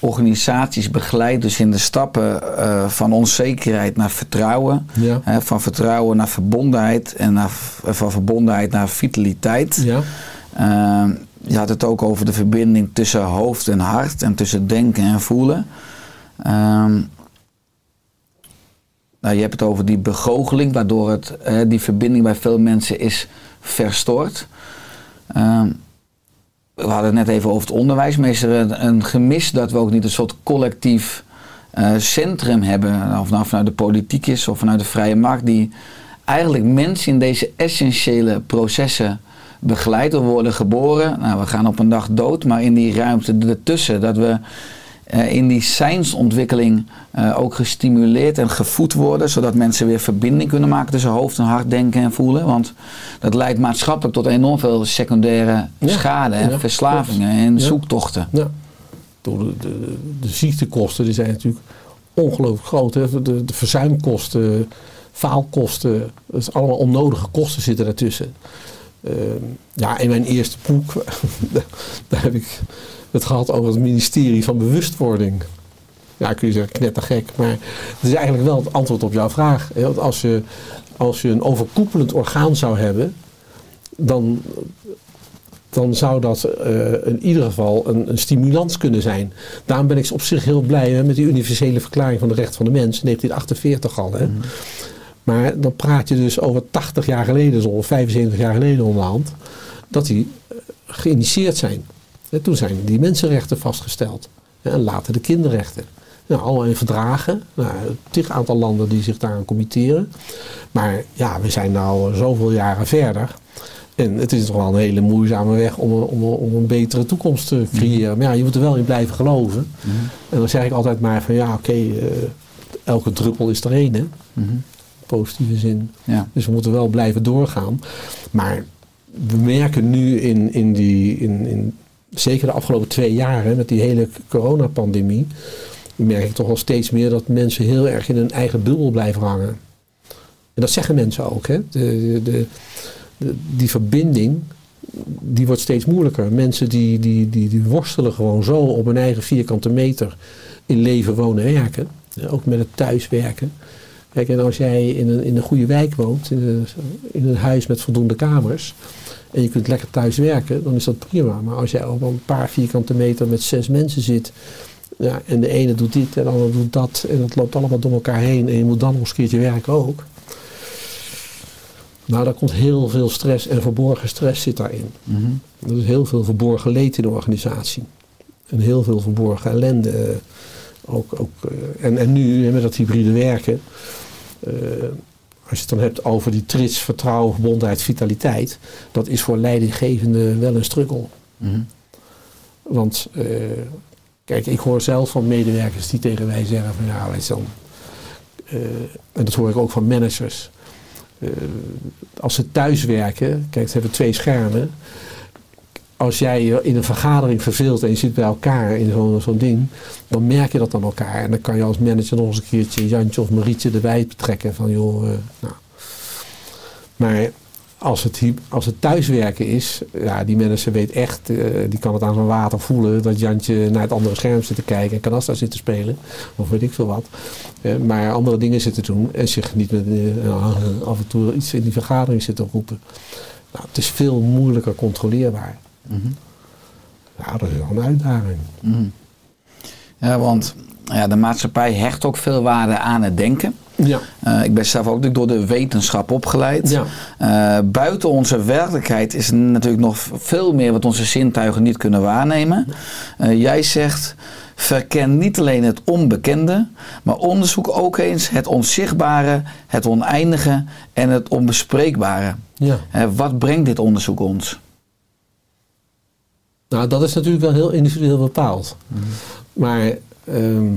organisaties begeleidt dus in de stappen eh, van onzekerheid naar vertrouwen. Ja. Hè, van vertrouwen naar verbondenheid en naar, van verbondenheid naar vitaliteit. Ja. Eh, je had het ook over de verbinding tussen hoofd en hart en tussen denken en voelen. Ehm, nou, je hebt het over die begoocheling, waardoor het, eh, die verbinding bij veel mensen is verstoord. Ehm, we hadden het net even over het onderwijs, er een, gemis dat we ook niet een soort collectief eh, centrum hebben, of nou vanuit de politiek is of vanuit de vrije markt, die eigenlijk mensen in deze essentiële processen begeleidt. We worden geboren, nou, we gaan op een dag dood, maar in die ruimte ertussen, dat we eh, in die zijnsontwikkeling eh, ook gestimuleerd en gevoed worden, zodat mensen weer verbinding kunnen maken tussen hoofd en hart, denken en voelen. Want dat leidt maatschappelijk tot enorm veel secundaire Ja, schade en ja, verslavingen klopt. en Ja. zoektochten. ja. Door de, de, de ziektekosten die zijn natuurlijk ongelooflijk groot. Hè. De, de verzuimkosten, faalkosten, dat is allemaal onnodige kosten zitten daartussen. Ehm, ja, in mijn eerste boek, daar heb ik het gehad over het ministerie van Bewustwording. Ja, kun je zeggen knettergek, maar het is eigenlijk wel het antwoord op jouw vraag. Want als je, als je een overkoepelend orgaan zou hebben, dan, dan zou dat eh, in ieder geval een, een stimulans kunnen zijn. Daarom ben ik op zich heel blij hè, met die universele verklaring van de rechten van de mens, 1948 al. Hè. Maar dan praat je dus over 80 jaar geleden, zo 75 jaar geleden onderhand, dat die eh, geïnitieerd zijn. Toen zijn die mensenrechten vastgesteld. En later de kinderrechten. Nou, allemaal in verdragen. Nou, een tig aantal landen die zich daaraan committeren. Maar ja, we zijn nu zoveel jaren verder. En het is toch wel een hele moeizame weg om een, om een, om een betere toekomst te creëren. Maar ja, je moet er wel in blijven geloven. En dan zeg ik altijd maar van ja, oké, eh, elke druppel is er één, hè. Mhm. Positieve zin. Ja. Dus we moeten wel blijven doorgaan. Maar we merken nu in, in die, in, in, zeker de afgelopen twee jaar, hè, met die hele coronapandemie, merk ik toch wel steeds meer dat mensen heel erg in hun eigen bubbel blijven hangen. En dat zeggen mensen ook. Hè? De, de, die verbinding, die wordt steeds moeilijker. Mensen die, die, die, die worstelen gewoon zo op hun eigen vierkante meter in leven, wonen, werken. Eh, Ook met het thuiswerken. Kijk, en als jij in een, in een goede wijk woont, in een, in een huis met voldoende kamers, en je kunt lekker thuis werken, dan is dat prima. Maar als jij op een paar vierkante meter met zes mensen zit, ja, en de ene doet dit en de andere doet dat, en dat loopt allemaal door elkaar heen, en je moet dan nog eens een keertje werken ook. Nou, daar komt heel veel stress en verborgen stress zit daarin. Mhm. Er is heel veel verborgen leed in de organisatie. En heel veel verborgen ellende. eh, Ook, ook, eh, en, en nu met dat hybride werken. eh, als je het dan hebt over die trits, vertrouwen, verbondenheid, vitaliteit. Dat is voor leidinggevenden wel een struggle. Mhm. Want kijk, ik hoor zelf van medewerkers die tegen mij zeggen van weet je dan. eh, en dat hoor ik ook van managers. Eh, als ze thuis werken, kijk, ze hebben twee schermen. Als jij je in een vergadering verveelt en je zit bij elkaar in zo'n zo'n ding, dan merk je dat aan elkaar. En dan kan je als manager nog eens een keertje Jantje of Marietje erbij betrekken van joh, eh, nou. Maar als het, als het thuiswerken is, ja, die manager weet echt, eh, die kan het aan zijn water voelen dat Jantje naar het andere scherm zit te kijken en Canasta zit te spelen, of weet ik veel wat. Eh, maar andere dingen zit te doen en zich niet met eh, af en toe iets in die vergadering zit te roepen. Nou, het is veel moeilijker controleerbaar. Mhm. Ja, dat is wel een uitdaging. Mhm. Ja, want ja, de maatschappij hecht ook veel waarde aan het denken. Ja, Eh, ik ben zelf ook door de wetenschap opgeleid. ja. Eh, buiten onze werkelijkheid is er natuurlijk nog veel meer wat onze zintuigen niet kunnen waarnemen. Eh, jij zegt, verken niet alleen het onbekende, maar onderzoek ook eens het onzichtbare, het oneindige en het onbespreekbare. ja. Wat brengt dit onderzoek ons? Nou, dat is natuurlijk wel heel individueel bepaald. Maar ehm,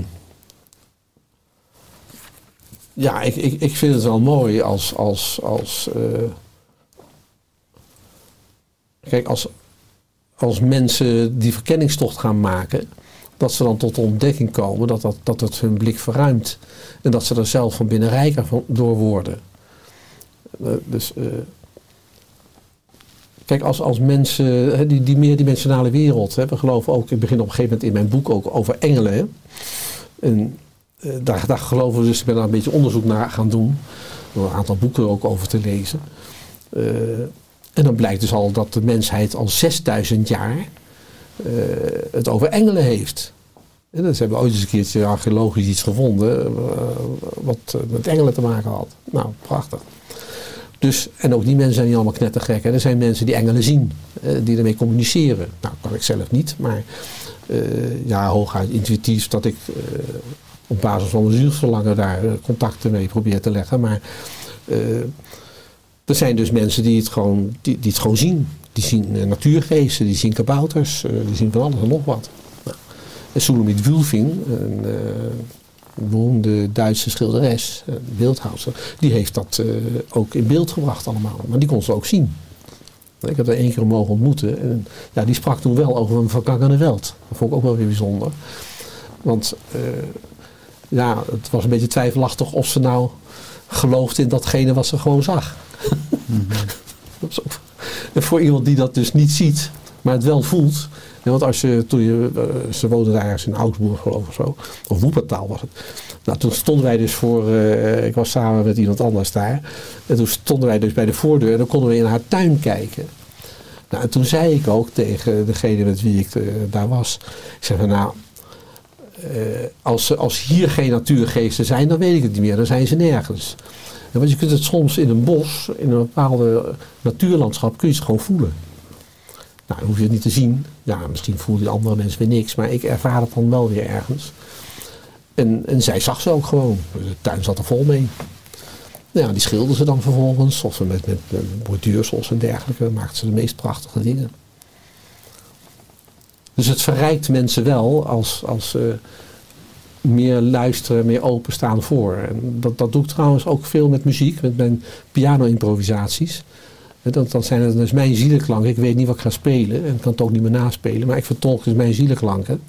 ja, ik, ik, ik vind het wel mooi als. als, als eh, kijk, als, als mensen die verkenningstocht gaan maken, dat ze dan tot de ontdekking komen dat, dat, dat het hun blik verruimt. En dat ze er zelf van binnen rijker van, door worden. Eh, dus. eh, Kijk, als, als mensen, die, die meerdimensionale wereld, hè, we geloven ook, ik begin op een gegeven moment in mijn boek ook over engelen. En eh, daar, daar geloven we dus, ik ben daar een beetje onderzoek naar gaan doen, door een aantal boeken ook over te lezen. Eh, en dan blijkt dus al dat de mensheid al 6000 jaar eh, het over engelen heeft. En dus hebben we ooit eens een keertje archeologisch iets gevonden eh, wat met engelen te maken had. Nou, prachtig. Dus, en ook die mensen zijn niet allemaal knettergek. Hè. Er zijn mensen die engelen zien, eh, die ermee communiceren. Nou, kan ik zelf niet, maar eh, ja, hooguit intuïtief dat ik eh, op basis van mijn zielsverlangen daar contacten mee probeer te leggen. Maar er zijn dus mensen die het gewoon, die, die het gewoon zien. Die zien natuurgeesten, die zien kabouters, die zien van alles en nog wat. Nou, en Sulamit Wulfing, een beroemde Duitse schilderes, eh, beeldhouwer, die heeft dat eh, ook in beeld gebracht allemaal. Maar die kon ze ook zien. Ik heb er één keer mogen ontmoeten. En ja, die sprak toen wel over een vergangene weld. Dat vond ik ook wel weer bijzonder. Want eh, ja, het was een beetje twijfelachtig of ze nou geloofde in datgene wat ze gewoon zag. Dat is ook- en voor iemand die dat dus niet ziet, maar het wel voelt. Want als je, toen je, eh, ze woonden daar ergens in Augsburg geloof ik zo, of Woepertaal was het. Nou, toen stonden wij dus voor, eh, ik was samen met iemand anders daar. En toen stonden wij dus bij de voordeur en dan konden we in haar tuin kijken. Nou, en toen zei ik ook tegen degene met wie ik eh, daar was. Ik zei van nou, als, als hier geen natuurgeesten zijn, dan weet ik het niet meer. Dan zijn ze nergens. Want je kunt het soms in een bos, in een bepaalde natuurlandschap, kun je het gewoon voelen. Nou, dan hoef je het niet te zien. Ja, misschien voelen die andere mensen weer niks, maar ik ervaar het dan wel weer ergens. En, en zij zag ze ook gewoon. De tuin zat er vol mee. Ja, die schilderde ze dan vervolgens. Of met, met, met borduursels en dergelijke. Maakten ze de meest prachtige dingen. Dus het verrijkt mensen wel als, als ze meer luisteren, meer openstaan voor. En dat, dat doe ik trouwens ook veel met muziek, met mijn piano-improvisaties. Dan, zijn het dus mijn zielenklanken. Ik weet niet wat ik ga spelen en ik kan het ook niet meer naspelen. Maar ik vertolk dus mijn zielenklanken,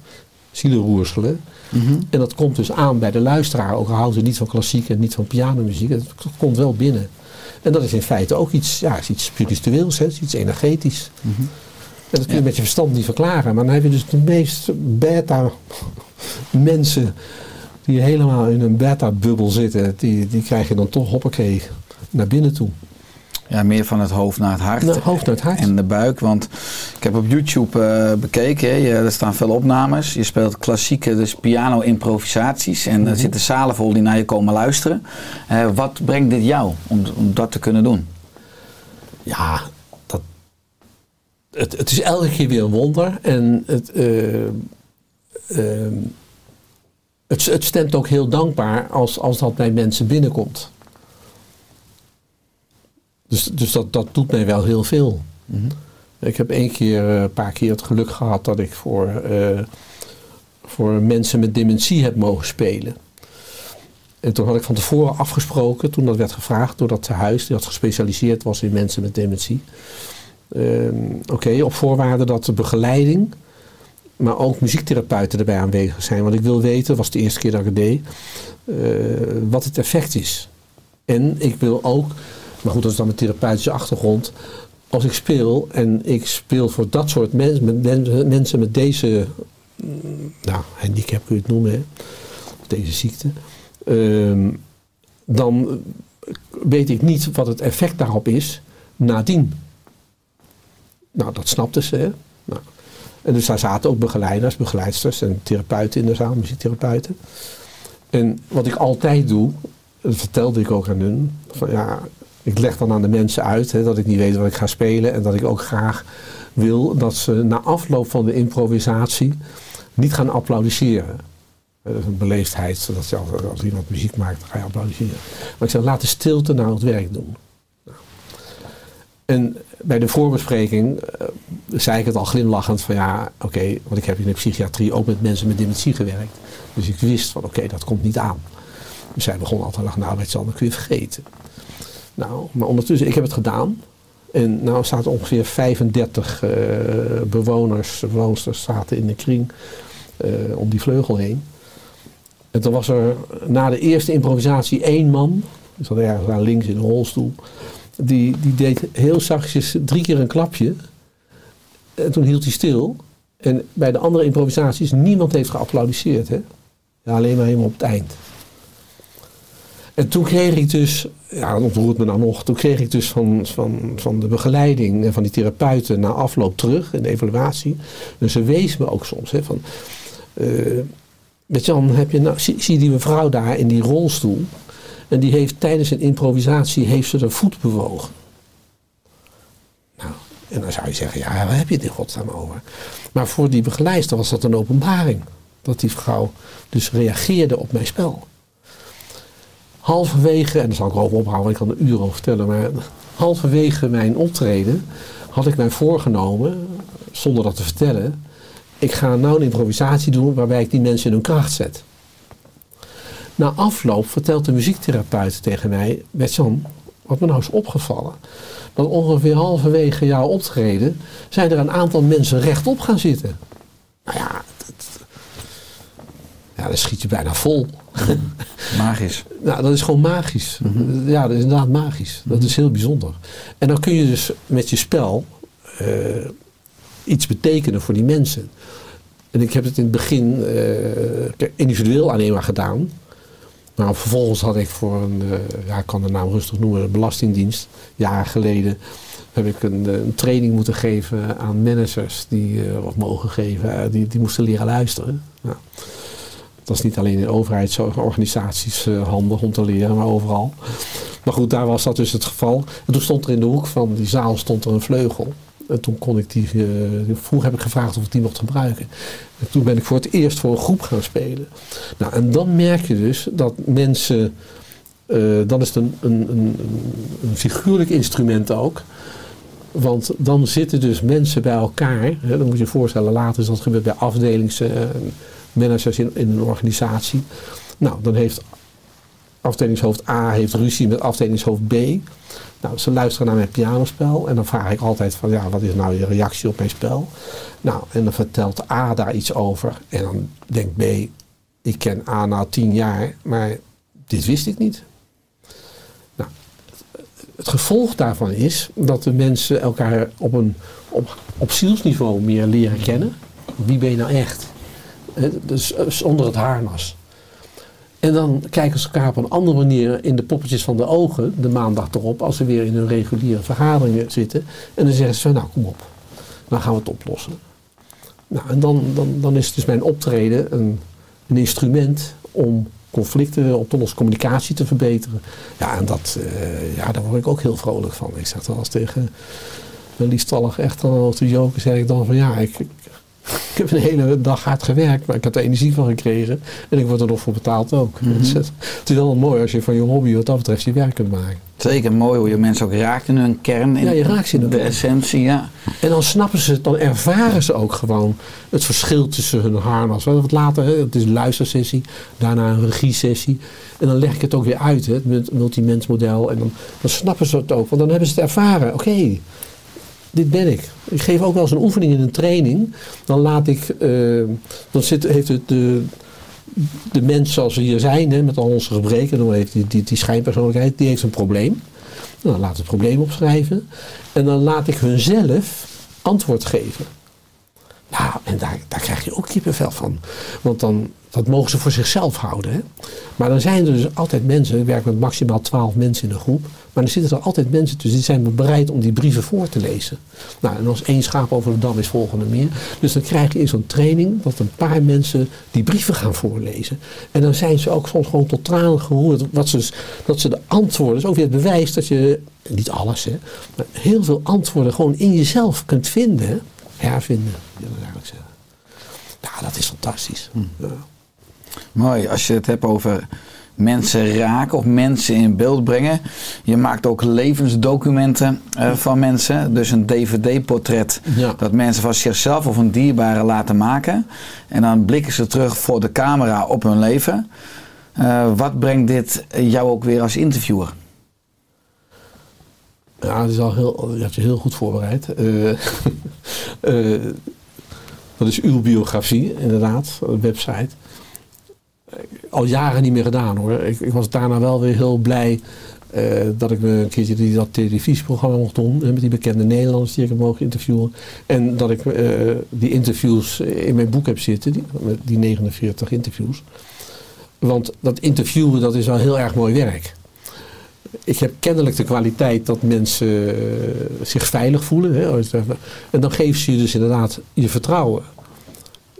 zielenroerselen. En dat komt dus aan bij de luisteraar. Ook al houdt ze niet van klassiek en niet van pianomuziek. Het komt wel binnen. En dat is in feite ook iets, ja, is iets spiritueels, hè, is iets energetisch. En dat kun je met je verstand niet verklaren. Maar dan heb je dus de meest beta mensen die helemaal in een beta-bubbel zitten. Die, die krijg je dan toch hoppakee naar binnen toe. Ja, meer van het hoofd naar het hart. Nou, hoofd naar het hart. En de buik. Want ik heb op YouTube eh, bekeken, hè, er staan veel opnames. Je speelt klassieke, dus piano-improvisaties. En Mhm. er zitten zalen vol die naar je komen luisteren. Eh, wat brengt dit jou om, om dat te kunnen doen? Ja, dat, het, het is elke keer weer een wonder. En het, eh, ehm, het, het stemt ook heel dankbaar als, als dat bij mensen binnenkomt. Dus, dus dat, dat doet mij wel heel veel. Ik heb één keer, eh, een paar keer het geluk gehad dat ik voor, eh, voor mensen met dementie heb mogen spelen. En toen had ik van tevoren afgesproken, toen dat werd gevraagd door dat tehuis, die had gespecialiseerd was in mensen met dementie. Ehm, Oké, op voorwaarde dat de begeleiding, maar ook muziektherapeuten erbij aanwezig zijn. Want ik wil weten, dat was de eerste keer dat ik het deed, eh, wat het effect is. En ik wil ook, maar goed, dat is dan mijn therapeutische achtergrond. Als ik speel en ik speel voor dat soort mensen, met men- mensen met deze, mm, nou, handicap kun je het noemen, hè, deze ziekte. Ehm, dan weet ik niet wat het effect daarop is nadien. Nou, dat snapten ze. Hè? Nou, en dus daar zaten ook begeleiders, begeleidsters en therapeuten in de zaal, muziektherapeuten. En wat ik altijd doe, dat vertelde ik ook aan hun, van ja, ik leg dan aan de mensen uit hè, dat ik niet weet wat ik ga spelen en dat ik ook graag wil dat ze na afloop van de improvisatie niet gaan applaudisseren. Eh, Dat is een beleefdheid, zodat zelfs als iemand muziek maakt, dan ga je applaudisseren. Maar ik zeg, laat de stilte nou het werk doen. Nou. En bij de voorbespreking eh, zei ik het al glimlachend van ja, oké, want ik heb in de psychiatrie ook met mensen met dementie gewerkt. Dus ik wist van oké, dat komt niet aan. Dus zij begon altijd te lachen, nou je wel, dan kun je vergeten. Nou, maar ondertussen, ik heb het gedaan. En nou staat ongeveer 35 eh, bewoners, bewoonsters zaten in de kring eh, om die vleugel heen. En toen was er na de eerste improvisatie één man, die zat ergens daar links in een rolstoel, die, die deed heel zachtjes drie keer een klapje. En toen hield hij stil. En bij de andere improvisaties, niemand heeft geapplaudisseerd. Hè? Ja, alleen maar helemaal op het eind. En toen kreeg ik dus, ja, dat ontroert me nou nog, toen kreeg ik dus van, van, van de begeleiding en van die therapeuten na afloop terug in de evaluatie. Dus ze wees me ook soms, hè, van, eh, met Jan, heb je nou, zie, die mevrouw daar in die rolstoel? En die heeft tijdens een improvisatie heeft ze de voet bewogen. Nou, en dan zou je zeggen, ja, waar heb je het in godsnaam over? Maar voor die begeleider was dat een openbaring. Dat die vrouw dus reageerde op mijn spel. Halverwege, en daar zal ik ook ophouden, ik kan er uren over vertellen, maar halverwege mijn optreden had ik mij voorgenomen, zonder dat te vertellen, ik ga nou een improvisatie doen waarbij ik die mensen in hun kracht zet. Na afloop vertelt de muziektherapeut tegen mij, Bertjan, wat me nou is opgevallen, dat ongeveer halverwege jouw optreden zijn er een aantal mensen rechtop gaan zitten. Nou ja, dat, ja, dan schiet je bijna vol. Magisch. Nou, dat is gewoon magisch. Ja, dat is inderdaad magisch. Dat is heel bijzonder. En dan kun je dus met je spel eh, iets betekenen voor die mensen. En ik heb het in het begin eh, individueel alleen maar gedaan. Maar vervolgens had ik voor een, eh, ja, ik kan de naam rustig noemen, een belastingdienst, jaren geleden, heb ik een, een training moeten geven aan managers die, eh, of mogen geven, die, die moesten leren luisteren. Nou, dat is niet alleen in overheidsorganisaties eh, handig om te leren, maar overal. Maar goed, daar was dat dus het geval. En toen stond er in de hoek van die zaal stond er een vleugel. En toen kon ik die, uh, vroeger heb ik gevraagd of ik die mocht gebruiken. En toen ben ik voor het eerst voor een groep gaan spelen. Nou, en dan merk je dus dat mensen, uh, dan is het een, een, een, figuurlijk instrument ook. Want dan zitten dus mensen bij elkaar. Hè, dan moet je je voorstellen, later is dat gebeurt bij afdelingsmanagers in, in een organisatie. Nou, dan heeft afdelingshoofd A heeft ruzie met afdelingshoofd B. Nou, ze luisteren naar mijn pianospel en dan vraag ik altijd van ja, wat is nou je reactie op mijn spel? Nou, en dan vertelt A daar iets over en dan denkt B, ik ken A nou tien jaar, maar dit wist ik niet. Nou, het gevolg daarvan is dat de mensen elkaar op, een, op zielsniveau meer leren kennen. Wie ben je nou echt? Dus zonder het harnas. En dan kijken ze elkaar op een andere manier in de poppetjes van de ogen, de maandag erop, als ze weer in hun reguliere vergaderingen zitten. En dan zeggen ze nou kom op, dan gaan we het oplossen. Nou, en dan, dan, dan is dus mijn optreden een, een instrument om conflicten op te lossen, communicatie te verbeteren. Ja, en dat, uh, ja, daar word ik ook heel vrolijk van. Ik zeg wel eens tegen mijn liefstallig echt dan te joken, zeg ik dan van ja, ik, ik heb een hele dag hard gewerkt, maar ik heb er energie van gekregen. En ik word er nog voor betaald ook. Dus het, het is wel mooi als je van je hobby wat dat betreft je werk kunt maken. Zeker mooi hoe je mensen ook raakt in hun kern. In Ja, je raakt ze in de essentie, ja. En dan snappen ze het, dan ervaren ze ook gewoon het verschil tussen hun harnas. Wat later, hè, het is een luistersessie, daarna een regiesessie. En dan leg ik het ook weer uit, hè, het mult- multimensmodel. En dan, dan snappen ze het ook, want dan hebben ze het ervaren. Oké, dit ben ik. Ik geef ook wel eens een oefening in een training. Dan laat ik, eh, dan zit, heeft het de, de mens zoals we hier zijn, hè, met al onze gebreken, dan heeft die, die, die schijnpersoonlijkheid, die heeft een probleem. Nou, dan laat het probleem opschrijven. En dan laat ik hun zelf antwoord geven. Nou, en daar, daar krijg je ook kippenvel van. Want dan, dat mogen ze voor zichzelf houden. Hè? Maar dan zijn er dus altijd mensen, ik werk met maximaal 12 mensen in een groep. Maar dan zitten er altijd mensen tussen die zijn bereid om die brieven voor te lezen. Nou, en als één schaap over de dam is volgende meer. Dus dan krijg je in zo'n training dat een paar mensen die brieven gaan voorlezen. En dan zijn ze ook soms gewoon tot tranen geroerd. Wat ze, dat ze de antwoorden, is ook weer het bewijs dat je, niet alles hè, maar heel veel antwoorden gewoon in jezelf kunt vinden. Hervinden, wil ik eigenlijk zeggen. Nou, dat is fantastisch. Ja. Mooi, als je het hebt over mensen raken of mensen in beeld brengen. Je maakt ook levensdocumenten eh, van mensen. Dus een dvd-portret Ja. dat mensen van zichzelf of een dierbare laten maken. En dan blikken ze terug voor de camera op hun leven. Eh, wat brengt dit jou ook weer als interviewer? Ja, dat is al heel, hebt je heel goed voorbereid. Eh, eh, dat is uw biografie, inderdaad, een website. Al jaren niet meer gedaan hoor. Ik, ik was daarna wel weer heel blij eh, dat ik een keertje die, dat televisieprogramma mocht doen. Met die bekende Nederlanders die ik heb mogen interviewen. En dat ik die interviews in mijn boek heb zitten. Die, die 49 interviews. Want dat interviewen dat is wel heel erg mooi werk ik heb kennelijk de kwaliteit dat mensen eh, zich veilig voelen. Hè, en dan geven ze je dus inderdaad je vertrouwen.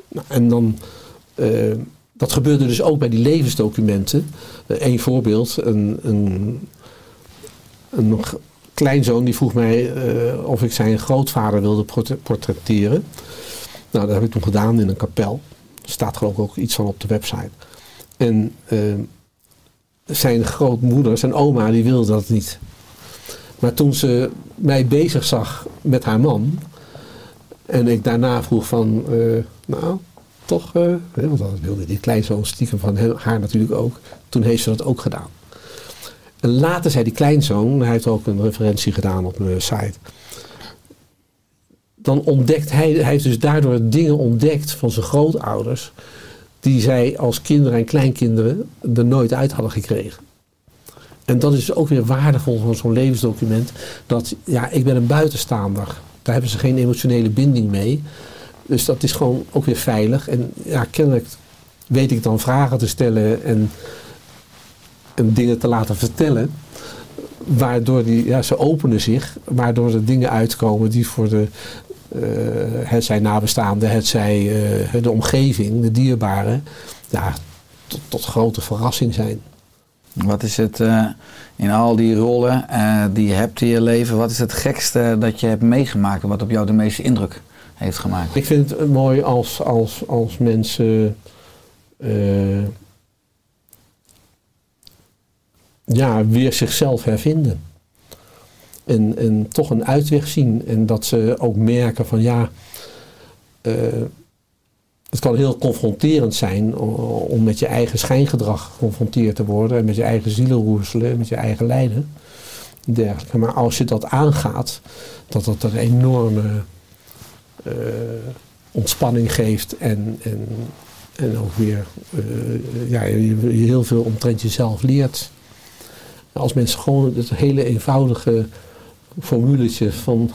Nou, en dan, eh, dat gebeurde dus ook bij die levensdocumenten. Eén voorbeeld, een, een, een kleinzoon die vroeg mij eh, of ik zijn grootvader wilde portre- portretteren. Nou, dat heb ik toen gedaan in een kapel. Er staat geloof ik ook iets van op de website. En eh, zijn grootmoeder, zijn oma, die wilde dat niet. Maar toen ze mij bezig zag met haar man. En ik daarna vroeg van, eh, nou, toch, eh, want dat wilde die kleinzoon stiekem van haar natuurlijk ook. Toen heeft ze dat ook gedaan. En later zei die kleinzoon, hij heeft ook een referentie gedaan op mijn site. Dan ontdekt hij, hij heeft dus daardoor dingen ontdekt van zijn grootouders die zij als kinderen en kleinkinderen er nooit uit hadden gekregen. En dat is ook weer waardevol van zo'n levensdocument. Dat, ja, ik ben een buitenstaander. Daar hebben ze geen emotionele binding mee. Dus dat is gewoon ook weer veilig. En ja, kennelijk weet ik dan vragen te stellen en, en dingen te laten vertellen. Waardoor die, ja, ze openen zich, waardoor er dingen uitkomen die voor de, het zij nabestaanden, het zij de omgeving, de dierbaren, ja, tot, tot grote verrassing zijn. Wat is het eh, in al die rollen eh, die je hebt in je leven, wat is het gekste dat je hebt meegemaakt en wat op jou de meeste indruk heeft gemaakt? Ik vind het mooi als, als, als mensen eh, ja, weer zichzelf hervinden. En, en toch een uitweg zien. En dat ze ook merken van ja, eh, het kan heel confronterend zijn om met je eigen schijngedrag geconfronteerd te worden. En met je eigen zielenroerselen, en met je eigen lijden. en Dergelijke. Maar als je dat aangaat, dat dat een enorme eh, ontspanning geeft. En, en, en ook weer eh, ja, je, je heel veel omtrent jezelf leert. Als mensen gewoon het hele eenvoudige formuletje van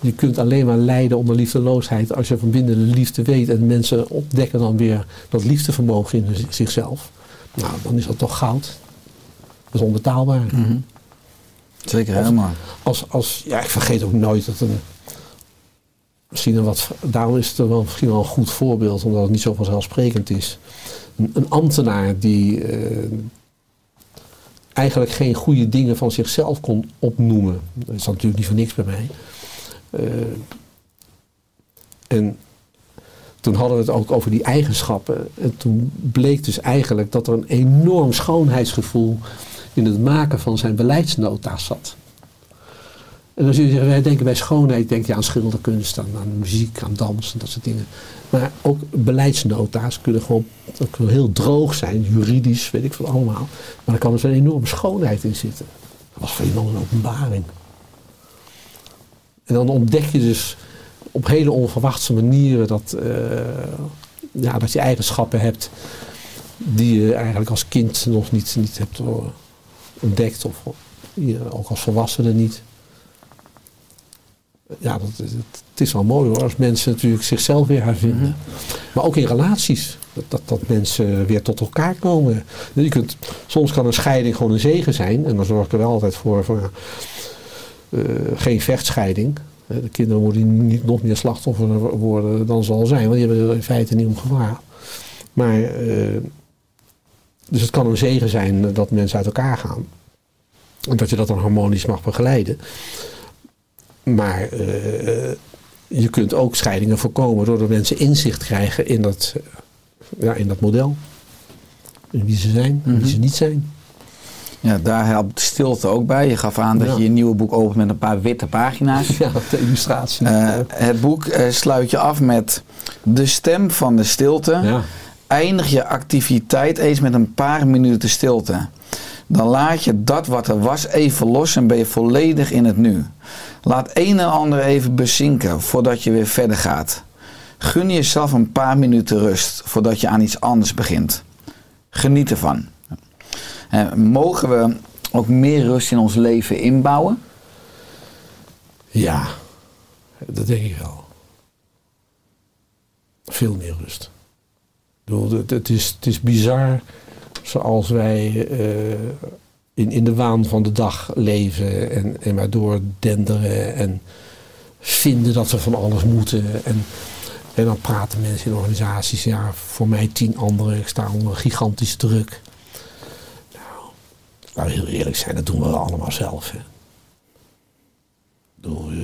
je kunt alleen maar lijden onder liefdeloosheid als je van binnen de liefde weet en mensen ontdekken dan weer dat liefdevermogen in zi- zichzelf. Nou, dan is dat toch goud. Dat is onbetaalbaar. Mhm. Zeker, helemaal. Als, als, ja, ik vergeet ook nooit dat een. Misschien een wat. Daarom is het er wel, misschien wel een goed voorbeeld, omdat het niet zo vanzelfsprekend is. Een, een ambtenaar die eh, eigenlijk geen goede dingen van zichzelf kon opnoemen. Dat is natuurlijk niet voor niks bij mij. Eh, en toen hadden we het ook over die eigenschappen. En toen bleek dus eigenlijk dat er een enorm schoonheidsgevoel in het maken van zijn beleidsnota's zat. En zul je zeggen, wij denken bij schoonheid, denk je aan schilderkunst, aan, aan muziek, aan dans en dat soort dingen. Maar ook beleidsnota's kunnen gewoon heel droog zijn, juridisch, weet ik veel allemaal. Maar er kan dus een enorme schoonheid in zitten. Dat was voor iemand een openbaring. En dan ontdek je dus op hele onverwachte manieren dat, eh, ja, dat je eigenschappen hebt die je eigenlijk als kind nog niet, niet hebt eh, ontdekt. Of ook als volwassene niet. Ja, dat, het, het is wel mooi hoor, als mensen natuurlijk zichzelf weer hervinden. Maar ook in relaties. Dat, dat, dat mensen weer tot elkaar komen. Je kunt, soms kan een scheiding gewoon een zegen zijn. En dan zorg ik er wel altijd voor. van, ja, eh, geen vechtscheiding. De kinderen moeten niet nog meer slachtoffer worden dan ze al zijn. Want die hebben er in feite niet om gevraagd. Maar, eh, dus het kan een zegen zijn dat mensen uit elkaar gaan. En dat je dat dan harmonisch mag begeleiden. Maar eh, je kunt ook scheidingen voorkomen doordat mensen inzicht krijgen in dat, ja, in dat model. In wie ze zijn, en wie ze niet zijn. Ja, daar helpt stilte ook bij. Je gaf aan dat Ja. je je nieuwe boek opent met een paar witte pagina's. Ja, de illustratie. Eh, het boek eh, sluit je af met de stem van de stilte. ja. Eindig je activiteit eens met een paar minuten stilte. Dan laat je dat wat er was even los en ben je volledig in het nu. Laat een en ander even bezinken voordat je weer verder gaat. Gun jezelf een paar minuten rust voordat je aan iets anders begint. Geniet ervan. Eh, mogen we ook meer rust in ons leven inbouwen? ja, dat denk ik wel. Veel meer rust. Ik bedoel, het is, het is bizar zoals wij eh, in, in de waan van de dag leven en, en maar doordenderen en vinden dat we van alles moeten. En, en dan praten mensen in organisaties, ja, voor mij tien anderen, ik sta onder gigantische druk. Nou, laten we heel eerlijk zijn, dat doen we allemaal zelf. Hè.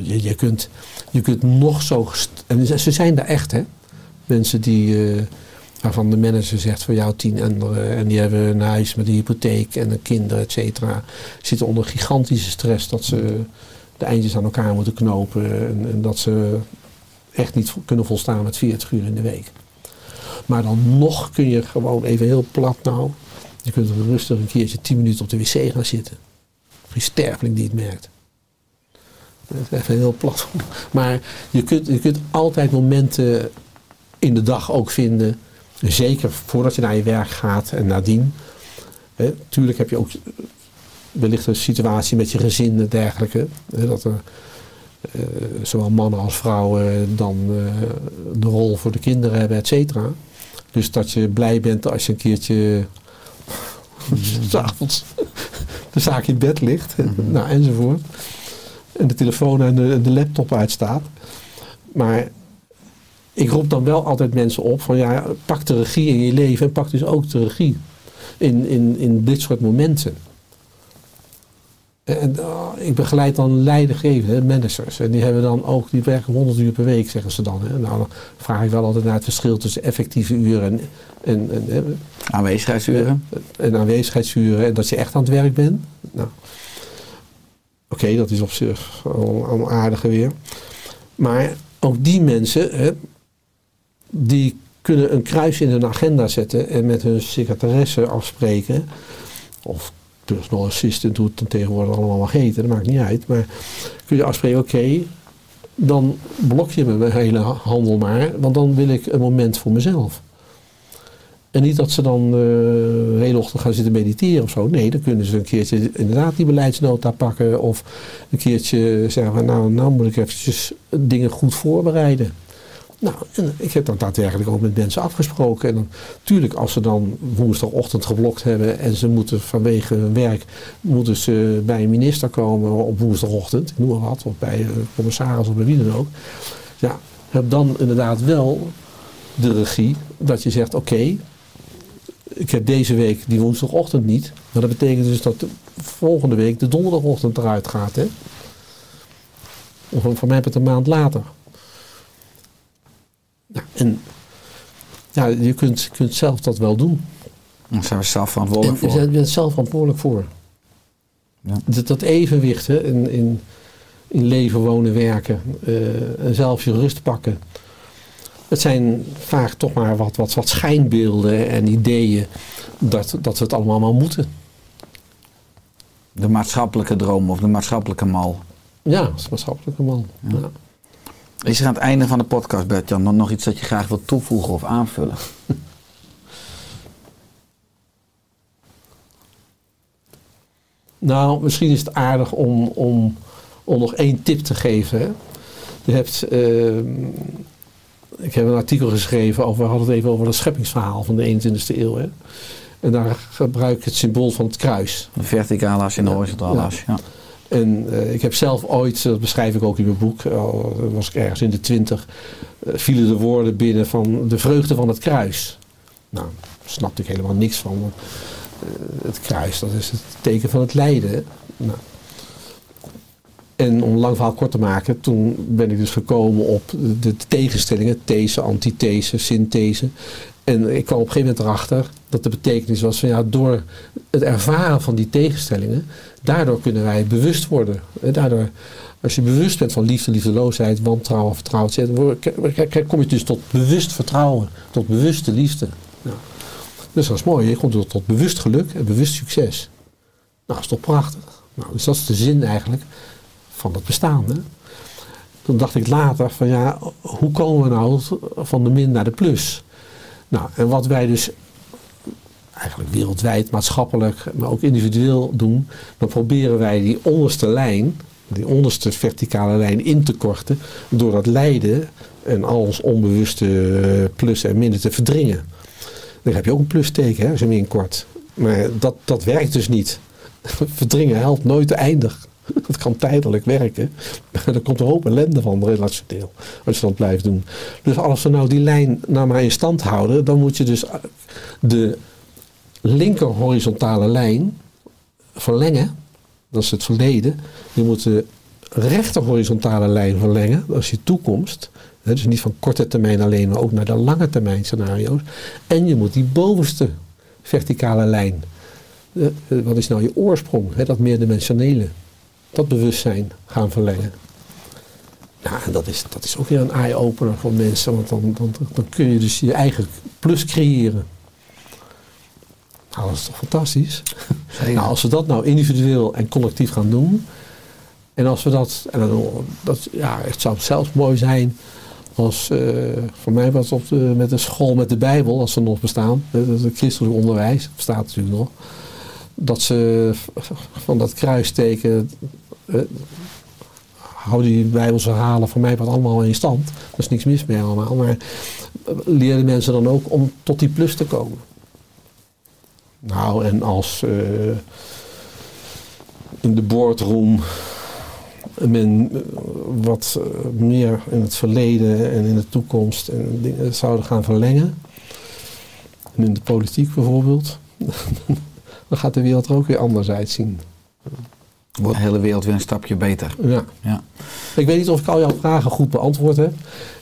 Je, kunt, je kunt nog zo. En ze ze zijn daar echt, hè? Mensen die. eh, waarvan de manager zegt voor jou tien anderen. En die hebben een huis met een hypotheek en een kinderen, et cetera. Zitten onder gigantische stress dat ze de eindjes aan elkaar moeten knopen. En, dat ze echt niet kunnen volstaan met 40 uur in de week. Maar dan nog kun je gewoon even heel plat nou. Je kunt rustig een keertje 10 minuten op de wc gaan zitten. Geen sterveling die het merkt. Dat is even heel plat. Maar je kunt, je kunt altijd momenten in de dag ook vinden. Zeker voordat je naar je werk gaat en nadien. Hè, tuurlijk heb je ook wellicht een situatie met je gezin en dergelijke. Hè, dat er eh, zowel mannen als vrouwen dan eh, de rol voor de kinderen hebben, et cetera. Dus dat je blij bent als je een keertje s'avonds de zaak in bed ligt. Nou, enzovoort. En de telefoon en de, en de laptop uitstaat. Maar ik roep dan wel altijd mensen op van ja, pak de regie in je leven en pak dus ook de regie. in, in, in dit soort momenten. En uh, ik begeleid dan leidinggevenden, managers. En die hebben dan ook, die werken 100 uur per week, zeggen ze dan. Hè. Nou, dan vraag ik wel altijd naar het verschil tussen effectieve uren en, en, en Aanwezigheidsuren. en aanwezigheidsuren en dat je echt aan het werk bent. Nou, oké, dat is op zich al, al aardige weer. Maar ook die mensen, hè, die kunnen een kruis in hun agenda zetten en met hun secretaresse afspreken. Of personal assistant, hoe het tegenwoordig allemaal mag heten, dat maakt niet uit. Maar kun je afspreken, oké, dan blok je me mijn hele handel maar, want dan wil ik een moment voor mezelf. En niet dat ze dan uh, de hele ochtend gaan zitten mediteren of zo. Nee, dan kunnen ze een keertje inderdaad die beleidsnota pakken. Of een keertje zeggen van nou, nou moet ik eventjes dingen goed voorbereiden. Nou, ik heb dat daadwerkelijk ook met mensen afgesproken. En dan, natuurlijk, als ze dan woensdagochtend geblokt hebben en ze moeten vanwege hun werk, moeten ze bij een minister komen op woensdagochtend, ik noem maar wat, of bij een commissaris of bij wie dan ook. Ja, heb dan inderdaad wel de regie dat je zegt, oké, ik heb deze week die woensdagochtend niet. Maar dat betekent dus dat de volgende week de donderdagochtend eruit gaat. Hè? Of voor mij het een maand later. En ja, je kunt, kunt zelf dat wel doen. Daar zijn we zelf verantwoordelijk voor. Je bent zelf verantwoordelijk voor. Ja. Dat, dat evenwicht hè, in, in, in leven, wonen, werken. Uh, en zelf je rust pakken. Het zijn vaak toch maar wat, wat, wat schijnbeelden en ideeën dat, dat we het allemaal maar moeten. De maatschappelijke droom of de maatschappelijke mal. Ja, dat is maatschappelijke mal. Ja. Ja. Is er aan het einde van de podcast, Bert-Jan, nog, nog iets dat je graag wilt toevoegen of aanvullen? nou, misschien is het aardig om, om, om nog één tip te geven. Hè. Je hebt... Uh, ik heb een artikel geschreven over, we hadden het even over het scheppingsverhaal van de 21ste eeuw. Hè. En daar gebruik ik het symbool van het kruis. De verticale as en de horizontale as. Ja. En uh, ik heb zelf ooit, dat beschrijf ik ook in mijn boek, al was ik ergens in de twintig, uh, vielen de woorden binnen van de vreugde van het kruis. Nou, snapte ik helemaal niks van. Want, het kruis, dat is het teken van het lijden. Nou, en om lang verhaal kort te maken, toen ben ik dus gekomen op de tegenstellingen, these, antithese, synthese. En ik kwam op een gegeven moment erachter dat de betekenis was van ja, door het ervaren van die tegenstellingen, daardoor kunnen wij bewust worden. En daardoor, als je bewust bent van liefde, liefdeloosheid, wantrouwen, vertrouwen, kom je dus tot bewust vertrouwen, tot bewuste liefde. Nou, dus dat is mooi, je komt tot, tot bewust geluk en bewust succes. Nou, dat is toch prachtig. Nou, dus dat is de zin eigenlijk van het bestaande. Toen dacht ik later van ja, hoe komen we nou van de min naar de plus? Nou, en wat wij dus eigenlijk wereldwijd, maatschappelijk, maar ook individueel doen, dan proberen wij die onderste lijn, die onderste verticale lijn in te korten, door dat lijden en al ons onbewuste plus en minder te verdringen. Dan heb je ook een plusteken hè, als je inkort. Maar dat, dat werkt dus niet. Verdringen helpt nooit eindig. Dat kan tijdelijk werken. Er komt een hoop ellende van relationeel. Als je dat blijft doen. Dus als we nou die lijn nou maar in stand houden. Dan moet je dus de linker horizontale lijn verlengen. Dat is het verleden. Je moet de rechter horizontale lijn verlengen. Dat is je toekomst. Dus niet van korte termijn alleen, maar ook naar de lange termijn scenario's. En je moet die bovenste verticale lijn. Wat is nou je oorsprong? Dat meerdimensionele dat bewustzijn gaan verlengen. Ja, en dat is, dat is ook weer een eye-opener voor mensen, want dan, dan, dan kun je dus je eigen plus creëren. Nou, dat is toch fantastisch? Nou, als we dat nou individueel en collectief gaan doen, en als we dat, en dan, dat ja, het zou zelfs mooi zijn als, uh, voor mij was op de, met de school met de Bijbel, als ze nog bestaan, het christelijk onderwijs, bestaat natuurlijk nog, dat ze van dat kruisteken uh, hou die Bijbelse verhalen voor mij wat allemaal in stand. Er is niks mis mee allemaal. Maar leer de mensen dan ook om tot die plus te komen. Nou, en als uh, in de boardroom men wat meer in het verleden en in de toekomst en dingen zouden gaan verlengen. En in de politiek bijvoorbeeld. dan gaat de wereld er ook weer anders uitzien. Wordt de hele wereld weer een stapje beter. Ja. Ja. Ik weet niet of ik al jouw vragen goed beantwoord heb.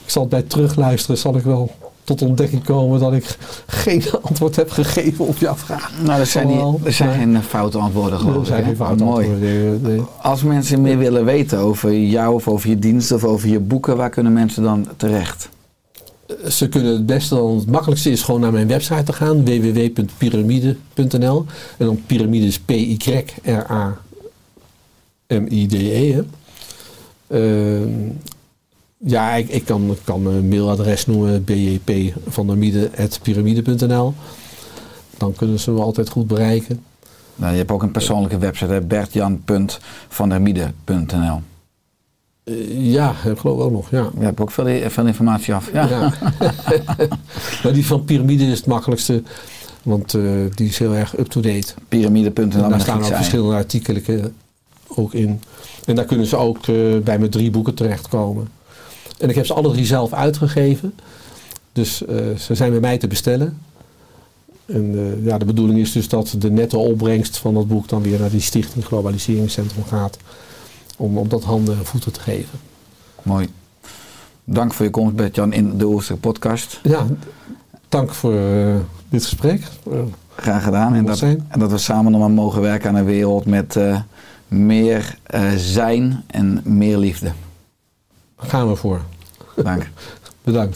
Ik zal bij terugluisteren, zal ik wel tot ontdekking komen dat ik geen antwoord heb gegeven op jouw vraag. Nou, er zijn, die, er zijn geen foute antwoorden geloof Er zijn geen foute Mooi. antwoorden. nee. Als mensen meer willen weten over jou of over je dienst of over je boeken, waar kunnen mensen dan terecht? Ze kunnen het beste, dan het makkelijkste is gewoon naar mijn website te gaan, www.pyramide.nl. En dan piramide is P-Y-R-A-M-I-D-E. Hè. Ehm, ja, ik, ik kan, kan mijn mailadres noemen, bjpvandermiede.pyramide.nl. Dan kunnen ze me altijd goed bereiken. Nou, je hebt ook een persoonlijke website, bertjan.vandermiede.nl. Eh, ja, ik geloof ook nog, ja. Je hebt ook veel, veel informatie af. Ja. Ja. maar die van piramide is het makkelijkste, want eh, die is heel erg up-to-date. Pyramide.nl. En daar staan ook verschillende artikelen ook in. En daar kunnen ze ook eh, bij mijn drie boeken terechtkomen. En ik heb ze alle drie zelf uitgegeven. Dus eh, ze zijn bij mij te bestellen. En eh, ja, de bedoeling is dus dat de nette opbrengst van dat boek dan weer naar die Stichting Globaliseringscentrum gaat. Om, om dat handen en voeten te geven. Mooi. Dank voor je komst, Bert-Jan, in de Oorster podcast. Ja, dank voor dit gesprek. Graag gedaan. En dat, en dat we samen nog maar mogen werken aan een wereld met meer eh, zijn en meer liefde. daar gaan we voor. Dank. Bedankt.